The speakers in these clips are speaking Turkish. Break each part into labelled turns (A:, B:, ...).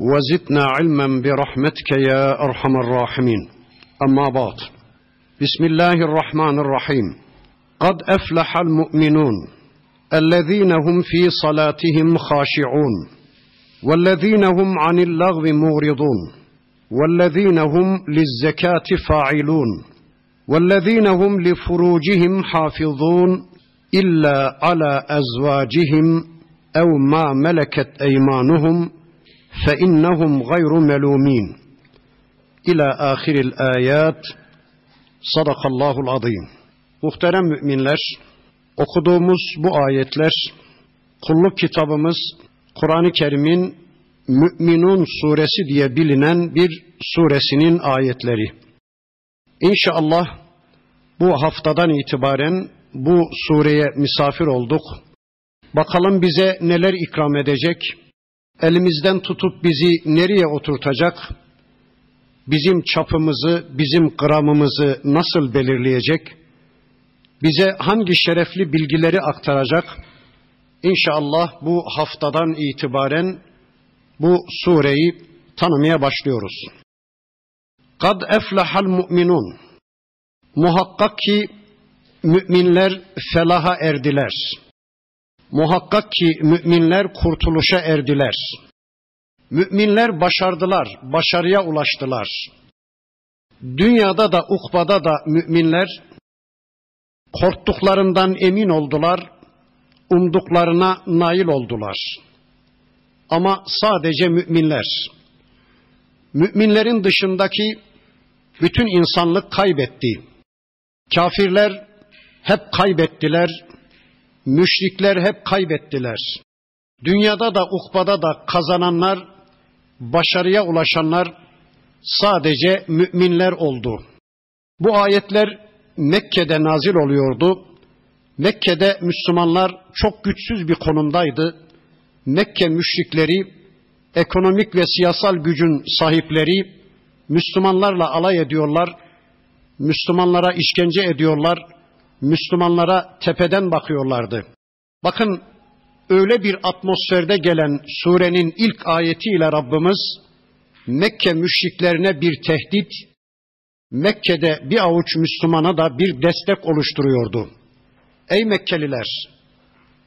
A: وزدنا علما برحمتك يا أرحم الراحمين. أما بعد بسم الله الرحمن الرحيم. قد أفلح المؤمنون الذين هم في صلاتهم خاشعون والذين هم عن اللغو معرضون والذين هم للزكاة فاعلون والذين هم لفروجهم حافظون إلا على أزواجهم أو ما ملكت أيمانهم فإنهم غير ملومين إلى آخر الآيات صدق الله العظيم Muhterem müminler, okuduğumuz bu ayetler, kulluk kitabımız Kur'an-ı Kerim'in Mü'minun suresi diye bilinen bir suresinin ayetleri. İnşallah bu haftadan itibaren bu sureye misafir olduk. Bakalım bize neler ikram edecek, elimizden tutup bizi nereye oturtacak? Bizim çapımızı, bizim gramımızı nasıl belirleyecek? Bize hangi şerefli bilgileri aktaracak? İnşallah bu haftadan itibaren bu sureyi tanımaya başlıyoruz. Kad eflahal mu'minun. Muhakkak ki müminler felaha erdiler. Muhakkak ki müminler kurtuluşa erdiler. Müminler başardılar, başarıya ulaştılar. Dünyada da ukbada da müminler korktuklarından emin oldular, umduklarına nail oldular. Ama sadece müminler, müminlerin dışındaki bütün insanlık kaybetti. Kafirler hep kaybettiler, Müşrikler hep kaybettiler. Dünyada da ukbada da kazananlar, başarıya ulaşanlar sadece müminler oldu. Bu ayetler Mekke'de nazil oluyordu. Mekke'de Müslümanlar çok güçsüz bir konumdaydı. Mekke müşrikleri, ekonomik ve siyasal gücün sahipleri Müslümanlarla alay ediyorlar. Müslümanlara işkence ediyorlar Müslümanlara tepeden bakıyorlardı. Bakın öyle bir atmosferde gelen surenin ilk ayetiyle Rabbimiz Mekke müşriklerine bir tehdit, Mekke'de bir avuç Müslümana da bir destek oluşturuyordu. Ey Mekkeliler!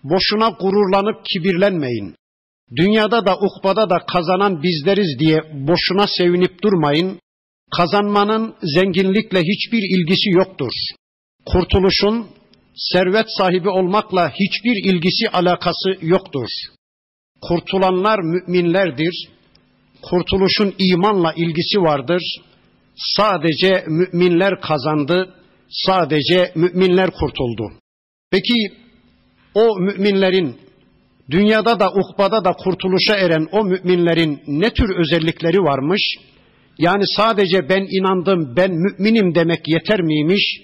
A: Boşuna gururlanıp kibirlenmeyin. Dünyada da ukbada da kazanan bizleriz diye boşuna sevinip durmayın. Kazanmanın zenginlikle hiçbir ilgisi yoktur kurtuluşun servet sahibi olmakla hiçbir ilgisi alakası yoktur. Kurtulanlar müminlerdir. Kurtuluşun imanla ilgisi vardır. Sadece müminler kazandı. Sadece müminler kurtuldu. Peki o müminlerin dünyada da ukbada da kurtuluşa eren o müminlerin ne tür özellikleri varmış? Yani sadece ben inandım, ben müminim demek yeter miymiş?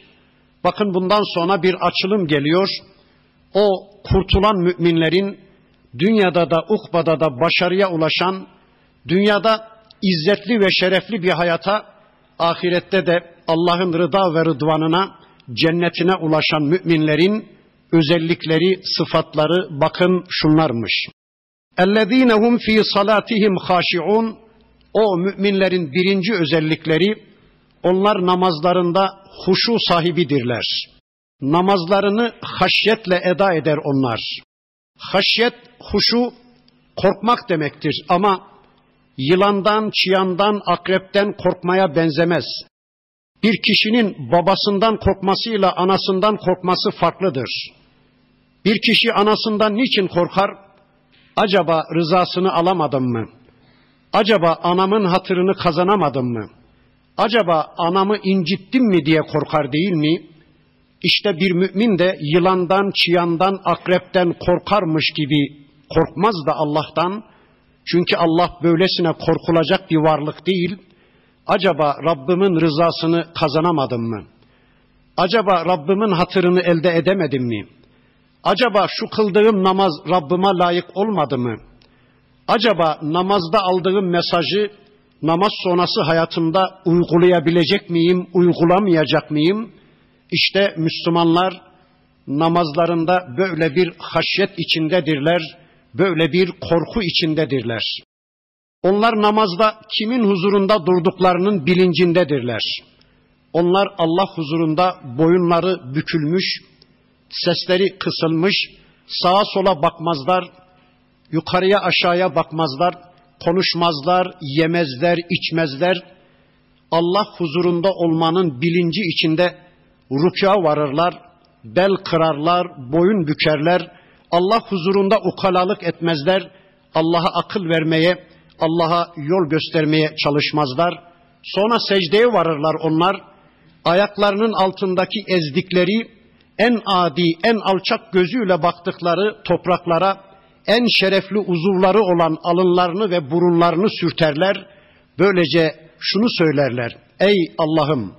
A: Bakın bundan sonra bir açılım geliyor. O kurtulan müminlerin dünyada da ukbada da başarıya ulaşan, dünyada izzetli ve şerefli bir hayata, ahirette de Allah'ın rıda ve rıdvanına, cennetine ulaşan müminlerin özellikleri, sıfatları bakın şunlarmış. اَلَّذ۪ينَ هُمْ ف۪ي صَلَاتِهِمْ خَاشِعُونَ O müminlerin birinci özellikleri, onlar namazlarında huşu sahibidirler. Namazlarını haşyetle eda eder onlar. Haşyet, huşu korkmak demektir ama yılandan, çıyandan, akrepten korkmaya benzemez. Bir kişinin babasından korkmasıyla anasından korkması farklıdır. Bir kişi anasından niçin korkar? Acaba rızasını alamadım mı? Acaba anamın hatırını kazanamadım mı? Acaba anamı incittim mi diye korkar değil mi? İşte bir mümin de yılandan, çıyandan, akrepten korkarmış gibi korkmaz da Allah'tan, Çünkü Allah böylesine korkulacak bir varlık değil. Acaba Rabbimin rızasını kazanamadım mı? Acaba Rabbimin hatırını elde edemedim mi? Acaba şu kıldığım namaz Rabbime layık olmadı mı? Acaba namazda aldığım mesajı namaz sonrası hayatımda uygulayabilecek miyim, uygulamayacak mıyım? İşte Müslümanlar namazlarında böyle bir haşyet içindedirler, böyle bir korku içindedirler. Onlar namazda kimin huzurunda durduklarının bilincindedirler. Onlar Allah huzurunda boyunları bükülmüş, sesleri kısılmış, sağa sola bakmazlar, yukarıya aşağıya bakmazlar, konuşmazlar, yemezler, içmezler. Allah huzurunda olmanın bilinci içinde rükûa varırlar, bel kırarlar, boyun bükerler. Allah huzurunda ukalalık etmezler. Allah'a akıl vermeye, Allah'a yol göstermeye çalışmazlar. Sonra secdeye varırlar onlar. Ayaklarının altındaki ezdikleri en adi, en alçak gözüyle baktıkları topraklara en şerefli uzuvları olan alınlarını ve burunlarını sürterler. Böylece şunu söylerler. Ey Allah'ım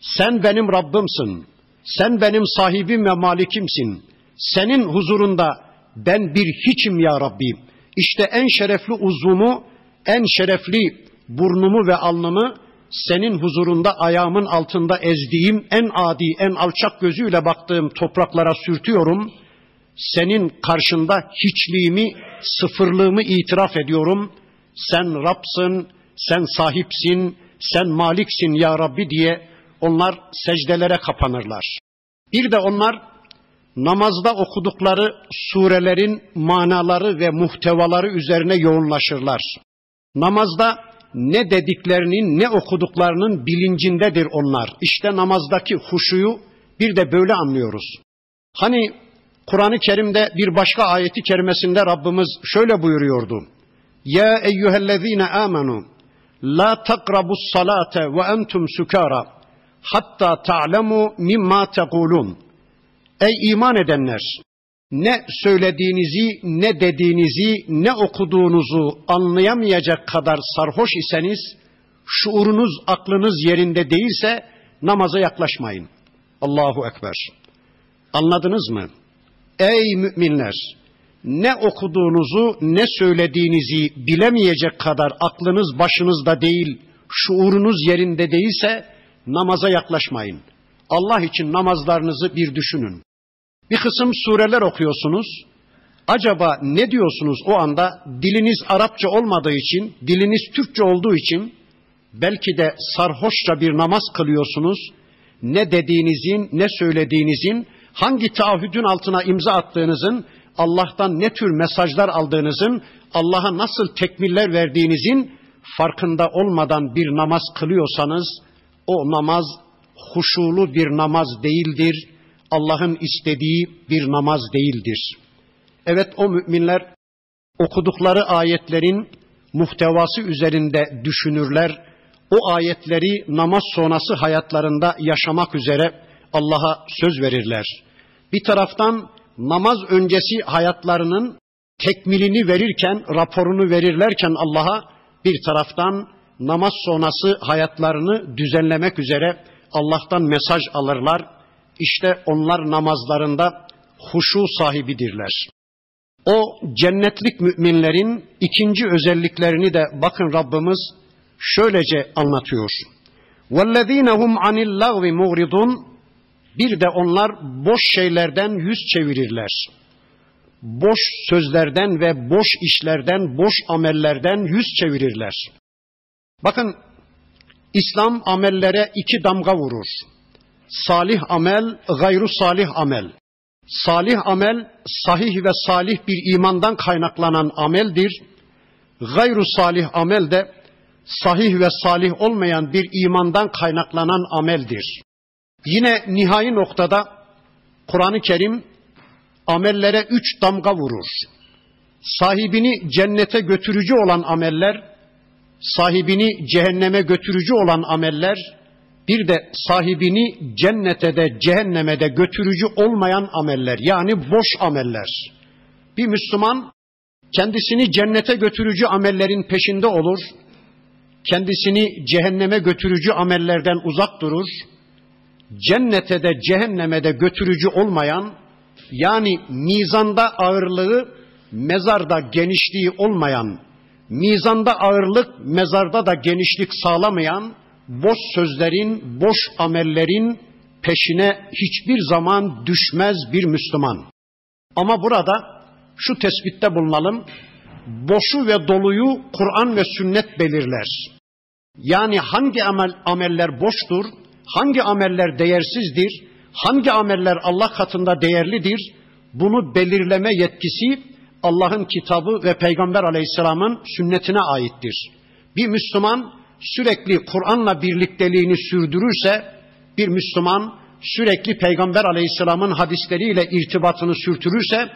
A: sen benim Rabbimsin. Sen benim sahibim ve malikimsin. Senin huzurunda ben bir hiçim ya Rabbi. İşte en şerefli uzvumu, en şerefli burnumu ve alnımı senin huzurunda ayağımın altında ezdiğim en adi, en alçak gözüyle baktığım topraklara sürtüyorum. Senin karşında hiçliğimi, sıfırlığımı itiraf ediyorum. Sen Rab'sın, sen sahipsin, sen maliksin ya Rabbi diye onlar secdelere kapanırlar. Bir de onlar namazda okudukları surelerin manaları ve muhtevaları üzerine yoğunlaşırlar. Namazda ne dediklerinin ne okuduklarının bilincindedir onlar. İşte namazdaki huşuyu bir de böyle anlıyoruz. Hani Kur'an-ı Kerim'de bir başka ayeti kerimesinde Rabbimiz şöyle buyuruyordu. Ya eyyühellezine amenu la takrabus salate ve entum sukara hatta ta'lemu mimma tekulun. Ey iman edenler! Ne söylediğinizi, ne dediğinizi, ne okuduğunuzu anlayamayacak kadar sarhoş iseniz, şuurunuz, aklınız yerinde değilse namaza yaklaşmayın. Allahu Ekber. Anladınız mı? Ey müminler! Ne okuduğunuzu, ne söylediğinizi bilemeyecek kadar aklınız başınızda değil, şuurunuz yerinde değilse namaza yaklaşmayın. Allah için namazlarınızı bir düşünün. Bir kısım sureler okuyorsunuz. Acaba ne diyorsunuz o anda? Diliniz Arapça olmadığı için, diliniz Türkçe olduğu için belki de sarhoşça bir namaz kılıyorsunuz. Ne dediğinizin, ne söylediğinizin, hangi taahhüdün altına imza attığınızın, Allah'tan ne tür mesajlar aldığınızın, Allah'a nasıl tekmiller verdiğinizin farkında olmadan bir namaz kılıyorsanız o namaz huşulu bir namaz değildir. Allah'ın istediği bir namaz değildir. Evet o müminler okudukları ayetlerin muhtevası üzerinde düşünürler. O ayetleri namaz sonrası hayatlarında yaşamak üzere Allah'a söz verirler Bir taraftan namaz öncesi hayatlarının tekmilini verirken, raporunu verirlerken Allah'a bir taraftan namaz sonrası hayatlarını düzenlemek üzere Allah'tan mesaj alırlar. İşte onlar namazlarında huşu sahibidirler. O cennetlik müminlerin ikinci özelliklerini de bakın Rabbimiz şöylece anlatıyor. وَالَّذ۪ينَ هُمْ عَنِ اللّٰغْوِ مُغْرِضُونَ bir de onlar boş şeylerden yüz çevirirler. Boş sözlerden ve boş işlerden, boş amellerden yüz çevirirler. Bakın İslam amellere iki damga vurur. Salih amel, gayru salih amel. Salih amel, sahih ve salih bir imandan kaynaklanan ameldir. Gayru salih amel de sahih ve salih olmayan bir imandan kaynaklanan ameldir. Yine nihai noktada Kur'an-ı Kerim amellere üç damga vurur. Sahibini cennete götürücü olan ameller, sahibini cehenneme götürücü olan ameller, bir de sahibini cennete de cehenneme de götürücü olmayan ameller yani boş ameller. Bir Müslüman kendisini cennete götürücü amellerin peşinde olur, kendisini cehenneme götürücü amellerden uzak durur, cennete de cehenneme de götürücü olmayan, yani mizanda ağırlığı, mezarda genişliği olmayan, mizanda ağırlık, mezarda da genişlik sağlamayan, boş sözlerin, boş amellerin peşine hiçbir zaman düşmez bir Müslüman. Ama burada şu tespitte bulunalım. Boşu ve doluyu Kur'an ve sünnet belirler. Yani hangi amel, ameller boştur, hangi ameller değersizdir, hangi ameller Allah katında değerlidir, bunu belirleme yetkisi Allah'ın kitabı ve Peygamber aleyhisselamın sünnetine aittir. Bir Müslüman sürekli Kur'an'la birlikteliğini sürdürürse, bir Müslüman sürekli Peygamber aleyhisselamın hadisleriyle irtibatını sürtürürse,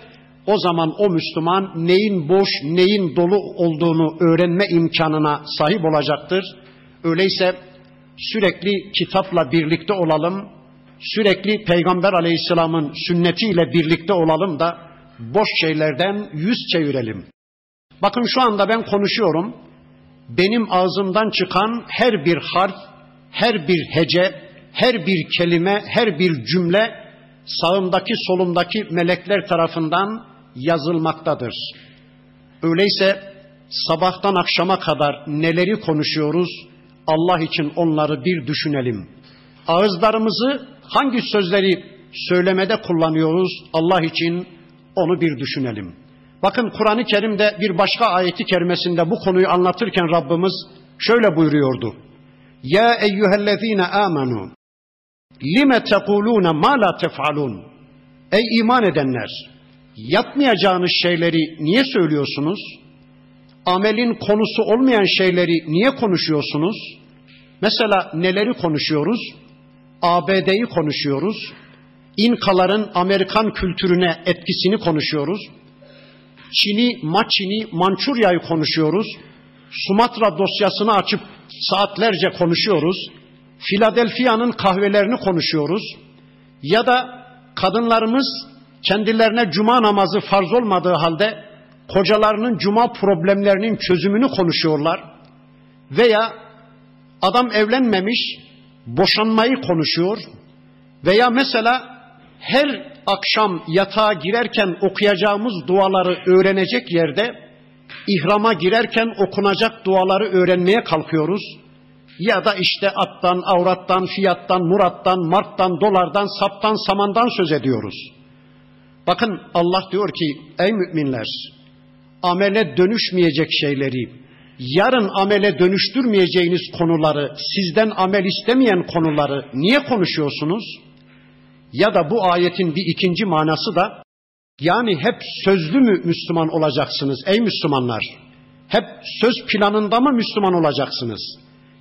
A: o zaman o Müslüman neyin boş, neyin dolu olduğunu öğrenme imkanına sahip olacaktır. Öyleyse sürekli kitapla birlikte olalım, sürekli Peygamber aleyhisselamın sünnetiyle birlikte olalım da boş şeylerden yüz çevirelim. Bakın şu anda ben konuşuyorum. Benim ağzımdan çıkan her bir harf, her bir hece, her bir kelime, her bir cümle sağımdaki solumdaki melekler tarafından yazılmaktadır. Öyleyse sabahtan akşama kadar neleri konuşuyoruz? Allah için onları bir düşünelim. Ağızlarımızı hangi sözleri söylemede kullanıyoruz? Allah için onu bir düşünelim. Bakın Kur'an-ı Kerim'de bir başka ayeti kerimesinde bu konuyu anlatırken Rabbimiz şöyle buyuruyordu. Ya eyyühellezine amenu lime tekulune ma la tef'alun Ey iman edenler yapmayacağınız şeyleri niye söylüyorsunuz? Amelin konusu olmayan şeyleri niye konuşuyorsunuz? Mesela neleri konuşuyoruz? ABD'yi konuşuyoruz. İnkaların Amerikan kültürüne etkisini konuşuyoruz. Çin'i, Maçin'i, Mançurya'yı konuşuyoruz. Sumatra dosyasını açıp saatlerce konuşuyoruz. Philadelphia'nın kahvelerini konuşuyoruz. Ya da kadınlarımız kendilerine cuma namazı farz olmadığı halde kocalarının cuma problemlerinin çözümünü konuşuyorlar. Veya adam evlenmemiş, boşanmayı konuşuyor. Veya mesela her akşam yatağa girerken okuyacağımız duaları öğrenecek yerde ihrama girerken okunacak duaları öğrenmeye kalkıyoruz. Ya da işte attan, avrattan, fiyattan, murattan, marktan, dolardan, saptan, samandan söz ediyoruz. Bakın Allah diyor ki ey müminler amele dönüşmeyecek şeyleri, yarın amele dönüştürmeyeceğiniz konuları, sizden amel istemeyen konuları niye konuşuyorsunuz? Ya da bu ayetin bir ikinci manası da yani hep sözlü mü Müslüman olacaksınız ey Müslümanlar? Hep söz planında mı Müslüman olacaksınız?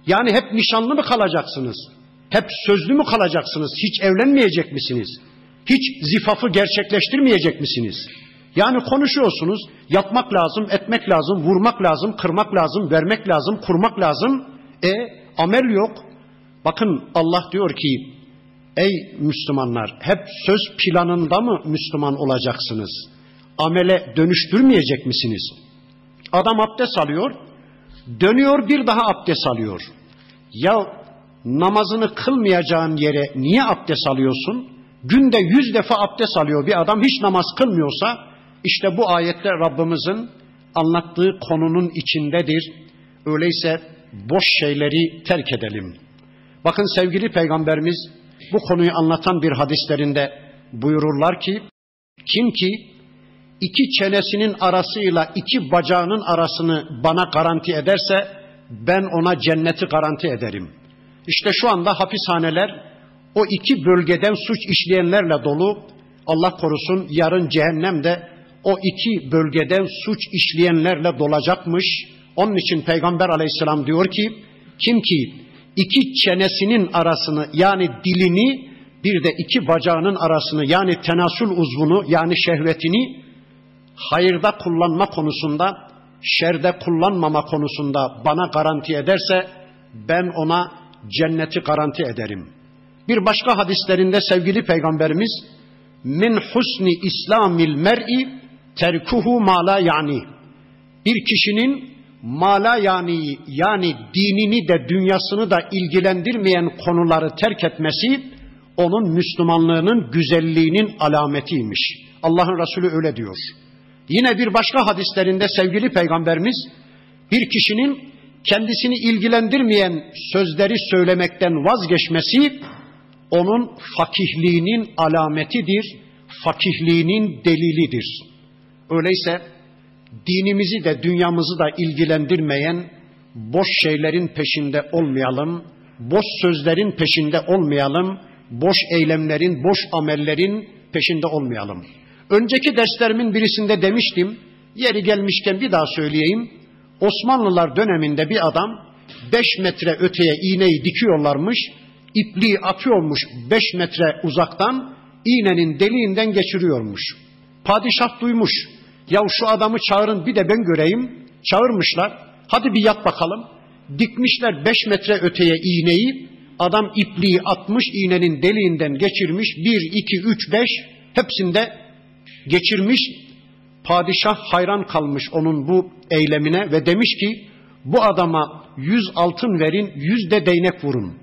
A: Yani hep nişanlı mı kalacaksınız? Hep sözlü mü kalacaksınız? Hiç evlenmeyecek misiniz? Hiç zifafı gerçekleştirmeyecek misiniz? Yani konuşuyorsunuz, yapmak lazım, etmek lazım, vurmak lazım, kırmak lazım, vermek lazım, kurmak lazım. E amel yok. Bakın Allah diyor ki, ey Müslümanlar hep söz planında mı Müslüman olacaksınız? Amele dönüştürmeyecek misiniz? Adam abdest alıyor, dönüyor bir daha abdest alıyor. Ya namazını kılmayacağın yere niye abdest alıyorsun? Günde yüz defa abdest alıyor bir adam hiç namaz kılmıyorsa işte bu ayette Rabbimizin anlattığı konunun içindedir. Öyleyse boş şeyleri terk edelim. Bakın sevgili peygamberimiz bu konuyu anlatan bir hadislerinde buyururlar ki kim ki iki çenesinin arasıyla iki bacağının arasını bana garanti ederse ben ona cenneti garanti ederim. İşte şu anda hapishaneler o iki bölgeden suç işleyenlerle dolu. Allah korusun yarın cehennemde o iki bölgeden suç işleyenlerle dolacakmış. Onun için Peygamber aleyhisselam diyor ki kim ki iki çenesinin arasını yani dilini bir de iki bacağının arasını yani tenasül uzvunu yani şehvetini hayırda kullanma konusunda şerde kullanmama konusunda bana garanti ederse ben ona cenneti garanti ederim.'' Bir başka hadislerinde sevgili peygamberimiz min husni islamil mer'i terkuhu ma la yani. bir kişinin mala yani yani dinini de dünyasını da ilgilendirmeyen konuları terk etmesi onun Müslümanlığının güzelliğinin alametiymiş. Allah'ın Resulü öyle diyor. Yine bir başka hadislerinde sevgili peygamberimiz bir kişinin kendisini ilgilendirmeyen sözleri söylemekten vazgeçmesi onun fakihliğinin alametidir, fakihliğinin delilidir. Öyleyse dinimizi de dünyamızı da ilgilendirmeyen boş şeylerin peşinde olmayalım, boş sözlerin peşinde olmayalım, boş eylemlerin, boş amellerin peşinde olmayalım. Önceki derslerimin birisinde demiştim, yeri gelmişken bir daha söyleyeyim. Osmanlılar döneminde bir adam 5 metre öteye iğneyi dikiyorlarmış, ipliği atıyormuş 5 metre uzaktan, iğnenin deliğinden geçiriyormuş. Padişah duymuş, ya şu adamı çağırın bir de ben göreyim. Çağırmışlar, hadi bir yap bakalım. Dikmişler 5 metre öteye iğneyi, adam ipliği atmış, iğnenin deliğinden geçirmiş, 1, 2, 3, 5 hepsinde geçirmiş. Padişah hayran kalmış onun bu eylemine ve demiş ki bu adama yüz altın verin, yüz de değnek vurun.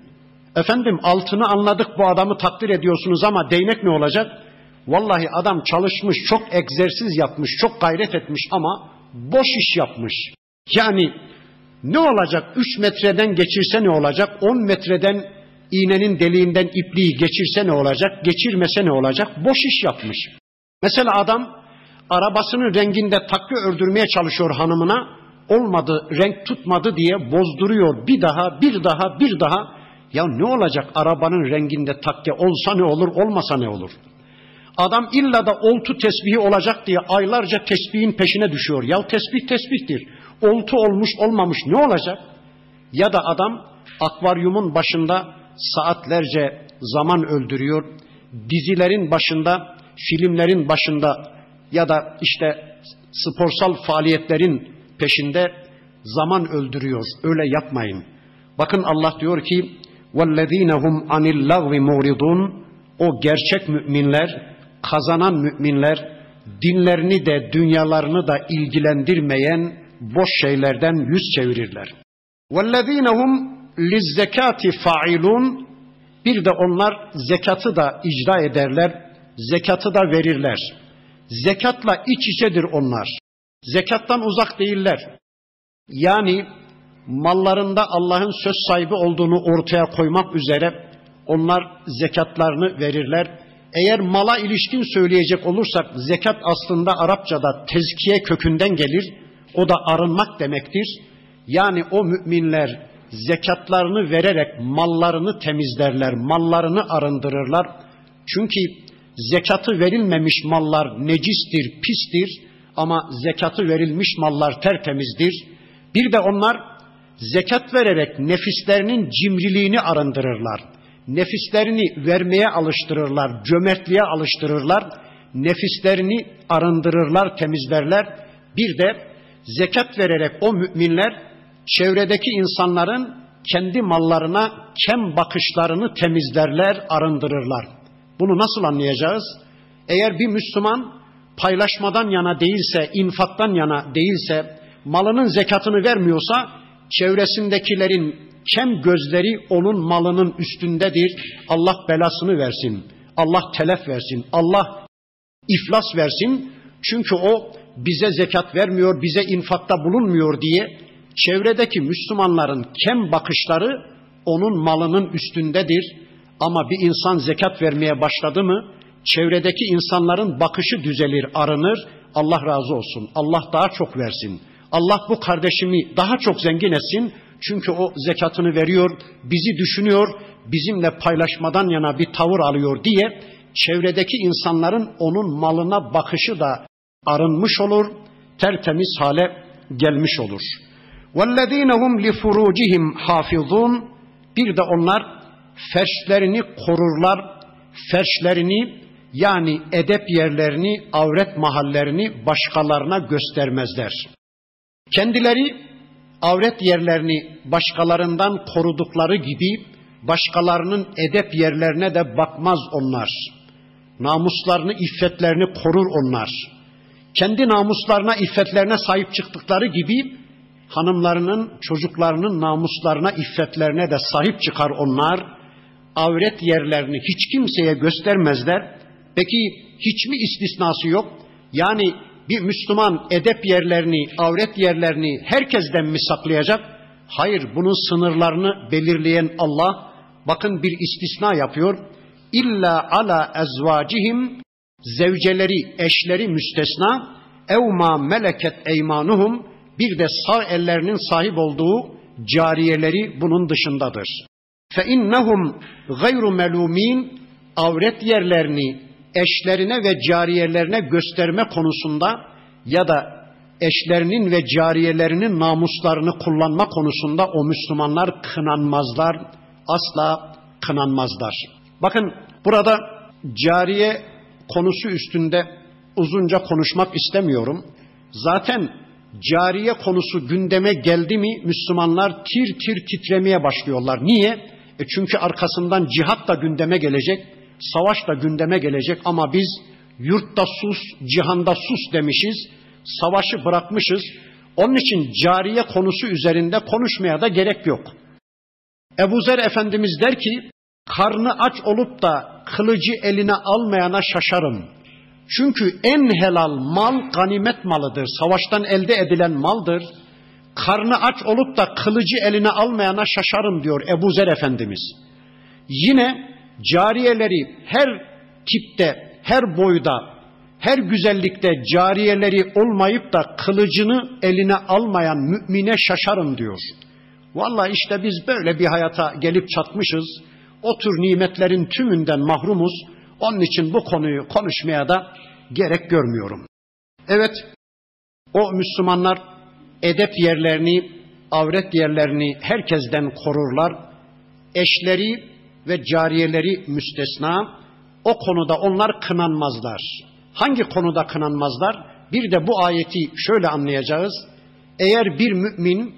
A: Efendim altını anladık bu adamı takdir ediyorsunuz ama değnek ne olacak? Vallahi adam çalışmış, çok egzersiz yapmış, çok gayret etmiş ama boş iş yapmış. Yani ne olacak? Üç metreden geçirse ne olacak? On metreden iğnenin deliğinden ipliği geçirse ne olacak? Geçirmese ne olacak? Boş iş yapmış. Mesela adam arabasının renginde takı ördürmeye çalışıyor hanımına. Olmadı, renk tutmadı diye bozduruyor. Bir daha, bir daha, bir daha. Ya ne olacak arabanın renginde takke olsa ne olur, olmasa ne olur? Adam illa da oltu tesbihi olacak diye aylarca tesbihin peşine düşüyor. Ya tesbih tesbihtir. Oltu olmuş olmamış ne olacak? Ya da adam akvaryumun başında saatlerce zaman öldürüyor. Dizilerin başında, filmlerin başında ya da işte sporsal faaliyetlerin peşinde zaman öldürüyor. Öyle yapmayın. Bakın Allah diyor ki وَالَّذ۪ينَ هُمْ عَنِ اللَّغْوِ مُورِضُونَ O gerçek müminler, kazanan müminler, dinlerini de dünyalarını da ilgilendirmeyen boş şeylerden yüz çevirirler. وَالَّذ۪ينَ هُمْ لِزَّكَاتِ فَعِلُونَ Bir de onlar zekatı da icra ederler, zekatı da verirler. Zekatla iç içedir onlar. Zekattan uzak değiller. Yani mallarında Allah'ın söz sahibi olduğunu ortaya koymak üzere onlar zekatlarını verirler. eğer mala ilişkin söyleyecek olursak zekat aslında Arapçada tezkiye kökünden gelir. O da arınmak demektir. Yani o müminler zekatlarını vererek mallarını temizlerler, mallarını arındırırlar. Çünkü zekatı verilmemiş mallar necistir, pistir ama zekatı verilmiş mallar tertemizdir. Bir de onlar zekat vererek nefislerinin cimriliğini arındırırlar. Nefislerini vermeye alıştırırlar, cömertliğe alıştırırlar. Nefislerini arındırırlar, temizlerler. Bir de zekat vererek o müminler çevredeki insanların kendi mallarına kem bakışlarını temizlerler, arındırırlar. Bunu nasıl anlayacağız? Eğer bir Müslüman paylaşmadan yana değilse, infaktan yana değilse, malının zekatını vermiyorsa, çevresindekilerin kem gözleri onun malının üstündedir. Allah belasını versin. Allah telef versin. Allah iflas versin. Çünkü o bize zekat vermiyor, bize infakta bulunmuyor diye çevredeki Müslümanların kem bakışları onun malının üstündedir. Ama bir insan zekat vermeye başladı mı çevredeki insanların bakışı düzelir, arınır. Allah razı olsun. Allah daha çok versin. Allah bu kardeşimi daha çok zengin etsin. Çünkü o zekatını veriyor, bizi düşünüyor, bizimle paylaşmadan yana bir tavır alıyor diye çevredeki insanların onun malına bakışı da arınmış olur, tertemiz hale gelmiş olur. وَالَّذ۪ينَ هُمْ لِفُرُوجِهِمْ حَافِظُونَ Bir de onlar ferşlerini korurlar, ferşlerini yani edep yerlerini, avret mahallerini başkalarına göstermezler. Kendileri avret yerlerini başkalarından korudukları gibi başkalarının edep yerlerine de bakmaz onlar. Namuslarını, iffetlerini korur onlar. kendi namuslarına, iffetlerine sahip çıktıkları gibi hanımlarının, çocuklarının namuslarına, iffetlerine de sahip çıkar onlar. Avret yerlerini hiç kimseye göstermezler. Peki hiç mi istisnası yok? Yani bir Müslüman edep yerlerini, avret yerlerini herkesten mi saklayacak? Hayır, bunun sınırlarını belirleyen Allah, bakın bir istisna yapıyor. İlla ala ezvacihim, zevceleri, eşleri müstesna, ev ma meleket eymanuhum, bir de sağ ellerinin sahip olduğu cariyeleri bunun dışındadır. Fe innehum gayru melumin avret yerlerini eşlerine ve cariyelerine gösterme konusunda ya da eşlerinin ve cariyelerinin namuslarını kullanma konusunda o Müslümanlar kınanmazlar, asla kınanmazlar. Bakın burada cariye konusu üstünde uzunca konuşmak istemiyorum. Zaten cariye konusu gündeme geldi mi Müslümanlar tir tir titremeye başlıyorlar. Niye? E çünkü arkasından cihat da gündeme gelecek, savaş da gündeme gelecek ama biz yurtta sus, cihanda sus demişiz, savaşı bırakmışız. Onun için cariye konusu üzerinde konuşmaya da gerek yok. Ebu Zer Efendimiz der ki, karnı aç olup da kılıcı eline almayana şaşarım. Çünkü en helal mal ganimet malıdır. Savaştan elde edilen maldır. Karnı aç olup da kılıcı eline almayana şaşarım diyor Ebu Zer Efendimiz. Yine cariyeleri her tipte, her boyda, her güzellikte cariyeleri olmayıp da kılıcını eline almayan mümine şaşarım diyor. Vallahi işte biz böyle bir hayata gelip çatmışız. O tür nimetlerin tümünden mahrumuz. Onun için bu konuyu konuşmaya da gerek görmüyorum. Evet, o Müslümanlar edep yerlerini, avret yerlerini herkesten korurlar. Eşleri ve cariyeleri müstesna. O konuda onlar kınanmazlar. Hangi konuda kınanmazlar? Bir de bu ayeti şöyle anlayacağız. Eğer bir mümin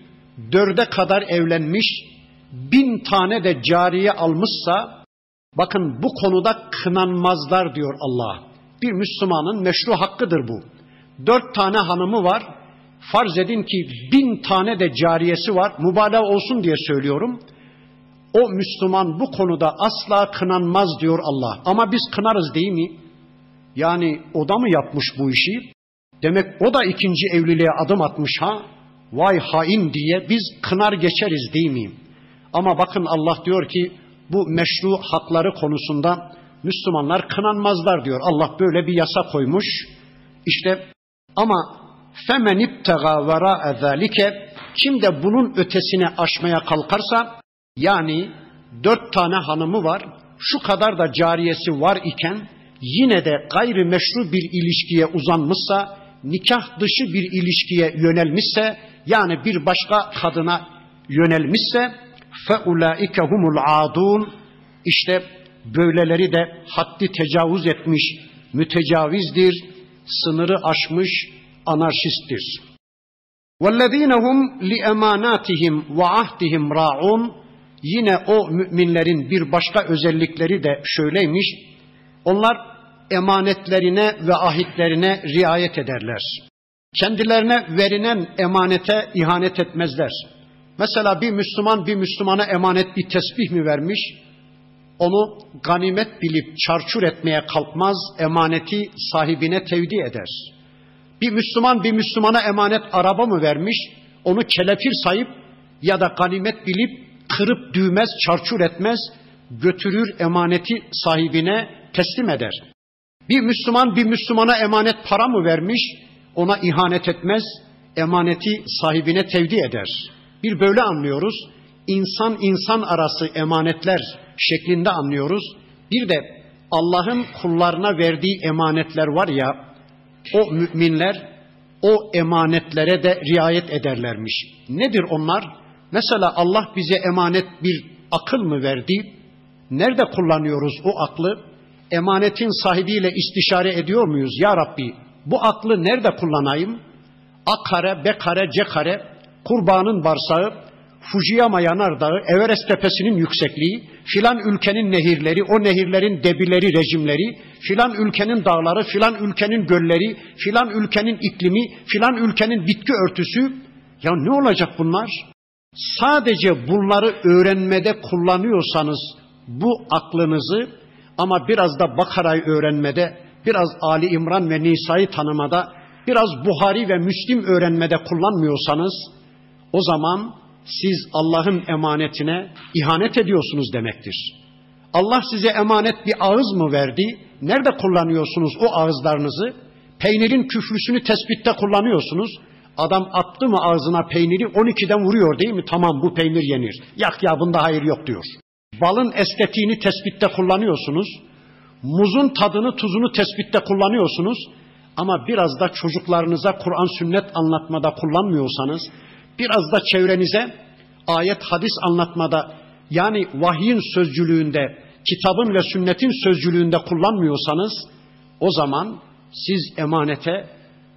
A: dörde kadar evlenmiş, bin tane de cariye almışsa, bakın bu konuda kınanmazlar diyor Allah. Bir Müslümanın meşru hakkıdır bu. Dört tane hanımı var, farz edin ki bin tane de cariyesi var, mübalağa olsun diye söylüyorum. O Müslüman bu konuda asla kınanmaz diyor Allah. Ama biz kınarız değil mi? Yani o da mı yapmış bu işi? Demek o da ikinci evliliğe adım atmış ha? Vay hain diye biz kınar geçeriz değil mi? Ama bakın Allah diyor ki bu meşru hakları konusunda Müslümanlar kınanmazlar diyor. Allah böyle bir yasa koymuş. İşte ama femen ibtega vera zalike kim de bunun ötesine aşmaya kalkarsa yani dört tane hanımı var, şu kadar da cariyesi var iken yine de gayrimeşru bir ilişkiye uzanmışsa, nikah dışı bir ilişkiye yönelmişse, yani bir başka kadına yönelmişse, فَاُولَٰئِكَ humul adun işte böyleleri de haddi tecavüz etmiş, mütecavizdir, sınırı aşmış, anarşisttir. وَالَّذ۪ينَ هُمْ لِأَمَانَاتِهِمْ وَعَهْدِهِمْ رَاعُونَ Yine o müminlerin bir başka özellikleri de şöyleymiş. Onlar emanetlerine ve ahitlerine riayet ederler. Kendilerine verilen emanete ihanet etmezler. Mesela bir Müslüman bir Müslümana emanet bir tesbih mi vermiş? Onu ganimet bilip çarçur etmeye kalkmaz, emaneti sahibine tevdi eder. Bir Müslüman bir Müslümana emanet araba mı vermiş? Onu kelepir sayıp ya da ganimet bilip kırıp düğmez, çarçur etmez, götürür emaneti sahibine teslim eder. Bir Müslüman bir Müslümana emanet para mı vermiş? Ona ihanet etmez, emaneti sahibine tevdi eder. Bir böyle anlıyoruz. İnsan insan arası emanetler şeklinde anlıyoruz. Bir de Allah'ın kullarına verdiği emanetler var ya, o müminler o emanetlere de riayet ederlermiş. Nedir onlar? Mesela Allah bize emanet bir akıl mı verdi? Nerede kullanıyoruz o aklı? Emanetin sahibiyle istişare ediyor muyuz? Ya Rabbi bu aklı nerede kullanayım? A kare, B kare, C kare, kurbanın varsağı, Fujiyama yanardağı, Everest tepesinin yüksekliği, filan ülkenin nehirleri, o nehirlerin debileri, rejimleri, filan ülkenin dağları, filan ülkenin gölleri, filan ülkenin iklimi, filan ülkenin bitki örtüsü. Ya ne olacak bunlar? Sadece bunları öğrenmede kullanıyorsanız bu aklınızı ama biraz da Bakara'yı öğrenmede, biraz Ali İmran ve Nisa'yı tanımada, biraz Buhari ve Müslim öğrenmede kullanmıyorsanız o zaman siz Allah'ın emanetine ihanet ediyorsunuz demektir. Allah size emanet bir ağız mı verdi? Nerede kullanıyorsunuz o ağızlarınızı? Peynirin küflüsünü tespitte kullanıyorsunuz. Adam attı mı ağzına peyniri 12'den vuruyor değil mi? Tamam bu peynir yenir. Yak ya bunda hayır yok diyor. Balın estetiğini tespitte kullanıyorsunuz. Muzun tadını tuzunu tespitte kullanıyorsunuz. Ama biraz da çocuklarınıza Kur'an sünnet anlatmada kullanmıyorsanız, biraz da çevrenize ayet hadis anlatmada yani vahyin sözcülüğünde, kitabın ve sünnetin sözcülüğünde kullanmıyorsanız o zaman siz emanete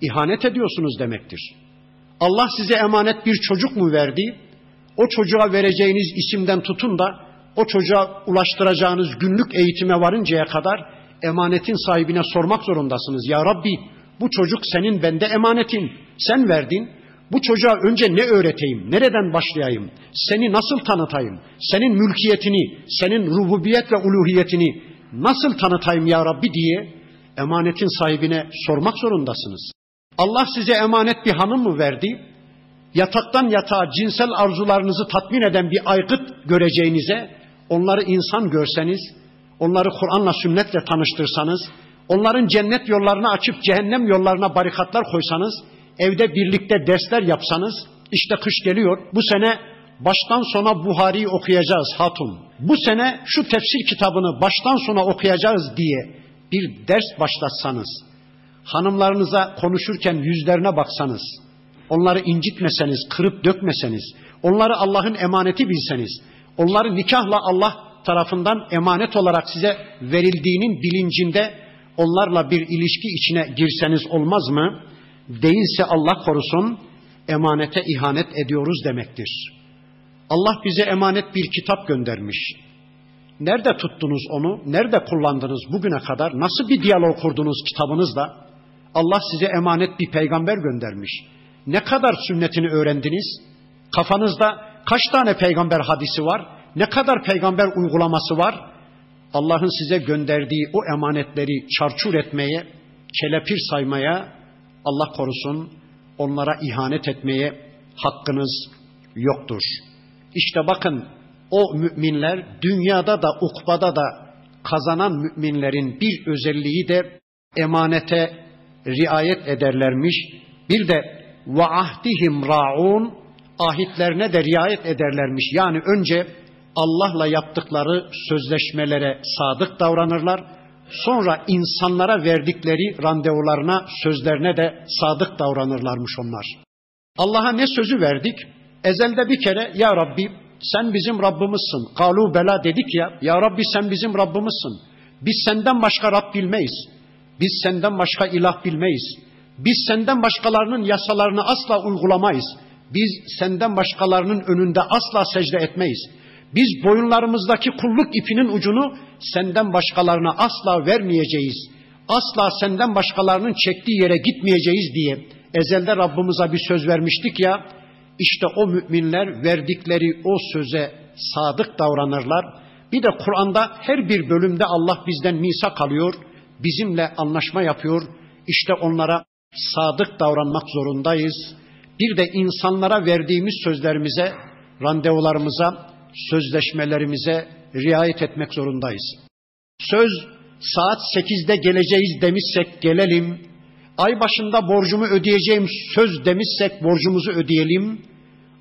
A: ihanet ediyorsunuz demektir. Allah size emanet bir çocuk mu verdi? O çocuğa vereceğiniz isimden tutun da o çocuğa ulaştıracağınız günlük eğitime varıncaya kadar emanetin sahibine sormak zorundasınız. Ya Rabbi bu çocuk senin bende emanetin. Sen verdin. Bu çocuğa önce ne öğreteyim? Nereden başlayayım? Seni nasıl tanıtayım? Senin mülkiyetini, senin rububiyet ve uluhiyetini nasıl tanıtayım ya Rabbi diye emanetin sahibine sormak zorundasınız. Allah size emanet bir hanım mı verdi? Yataktan yatağa cinsel arzularınızı tatmin eden bir aygıt göreceğinize, onları insan görseniz, onları Kur'an'la sünnetle tanıştırsanız, onların cennet yollarını açıp cehennem yollarına barikatlar koysanız, evde birlikte dersler yapsanız, işte kış geliyor, bu sene baştan sona Buhari'yi okuyacağız hatun. Bu sene şu tefsir kitabını baştan sona okuyacağız diye bir ders başlatsanız, hanımlarınıza konuşurken yüzlerine baksanız, onları incitmeseniz, kırıp dökmeseniz, onları Allah'ın emaneti bilseniz, onları nikahla Allah tarafından emanet olarak size verildiğinin bilincinde onlarla bir ilişki içine girseniz olmaz mı? Değilse Allah korusun emanete ihanet ediyoruz demektir. Allah bize emanet bir kitap göndermiş. Nerede tuttunuz onu? Nerede kullandınız bugüne kadar? Nasıl bir diyalog kurdunuz kitabınızla? Allah size emanet bir peygamber göndermiş. Ne kadar sünnetini öğrendiniz? Kafanızda kaç tane peygamber hadisi var? Ne kadar peygamber uygulaması var? Allah'ın size gönderdiği o emanetleri çarçur etmeye, kelepir saymaya, Allah korusun onlara ihanet etmeye hakkınız yoktur. İşte bakın o müminler dünyada da ukbada da kazanan müminlerin bir özelliği de emanete riayet ederlermiş. Bir de ve ahdihim raun ahitlerine de riayet ederlermiş. Yani önce Allah'la yaptıkları sözleşmelere sadık davranırlar. Sonra insanlara verdikleri randevularına, sözlerine de sadık davranırlarmış onlar. Allah'a ne sözü verdik? Ezelde bir kere ya Rabbi sen bizim Rabbimizsin. Kalu bela dedik ya. Ya Rabbi sen bizim Rabbimizsin. Biz senden başka Rab bilmeyiz. Biz senden başka ilah bilmeyiz. Biz senden başkalarının yasalarını asla uygulamayız. Biz senden başkalarının önünde asla secde etmeyiz. Biz boyunlarımızdaki kulluk ipinin ucunu senden başkalarına asla vermeyeceğiz. Asla senden başkalarının çektiği yere gitmeyeceğiz diye ezelde Rabbimize bir söz vermiştik ya. İşte o müminler verdikleri o söze sadık davranırlar. Bir de Kur'an'da her bir bölümde Allah bizden misak alıyor bizimle anlaşma yapıyor. İşte onlara sadık davranmak zorundayız. Bir de insanlara verdiğimiz sözlerimize, randevularımıza, sözleşmelerimize riayet etmek zorundayız. Söz saat 8'de geleceğiz demişsek gelelim. Ay başında borcumu ödeyeceğim söz demişsek borcumuzu ödeyelim.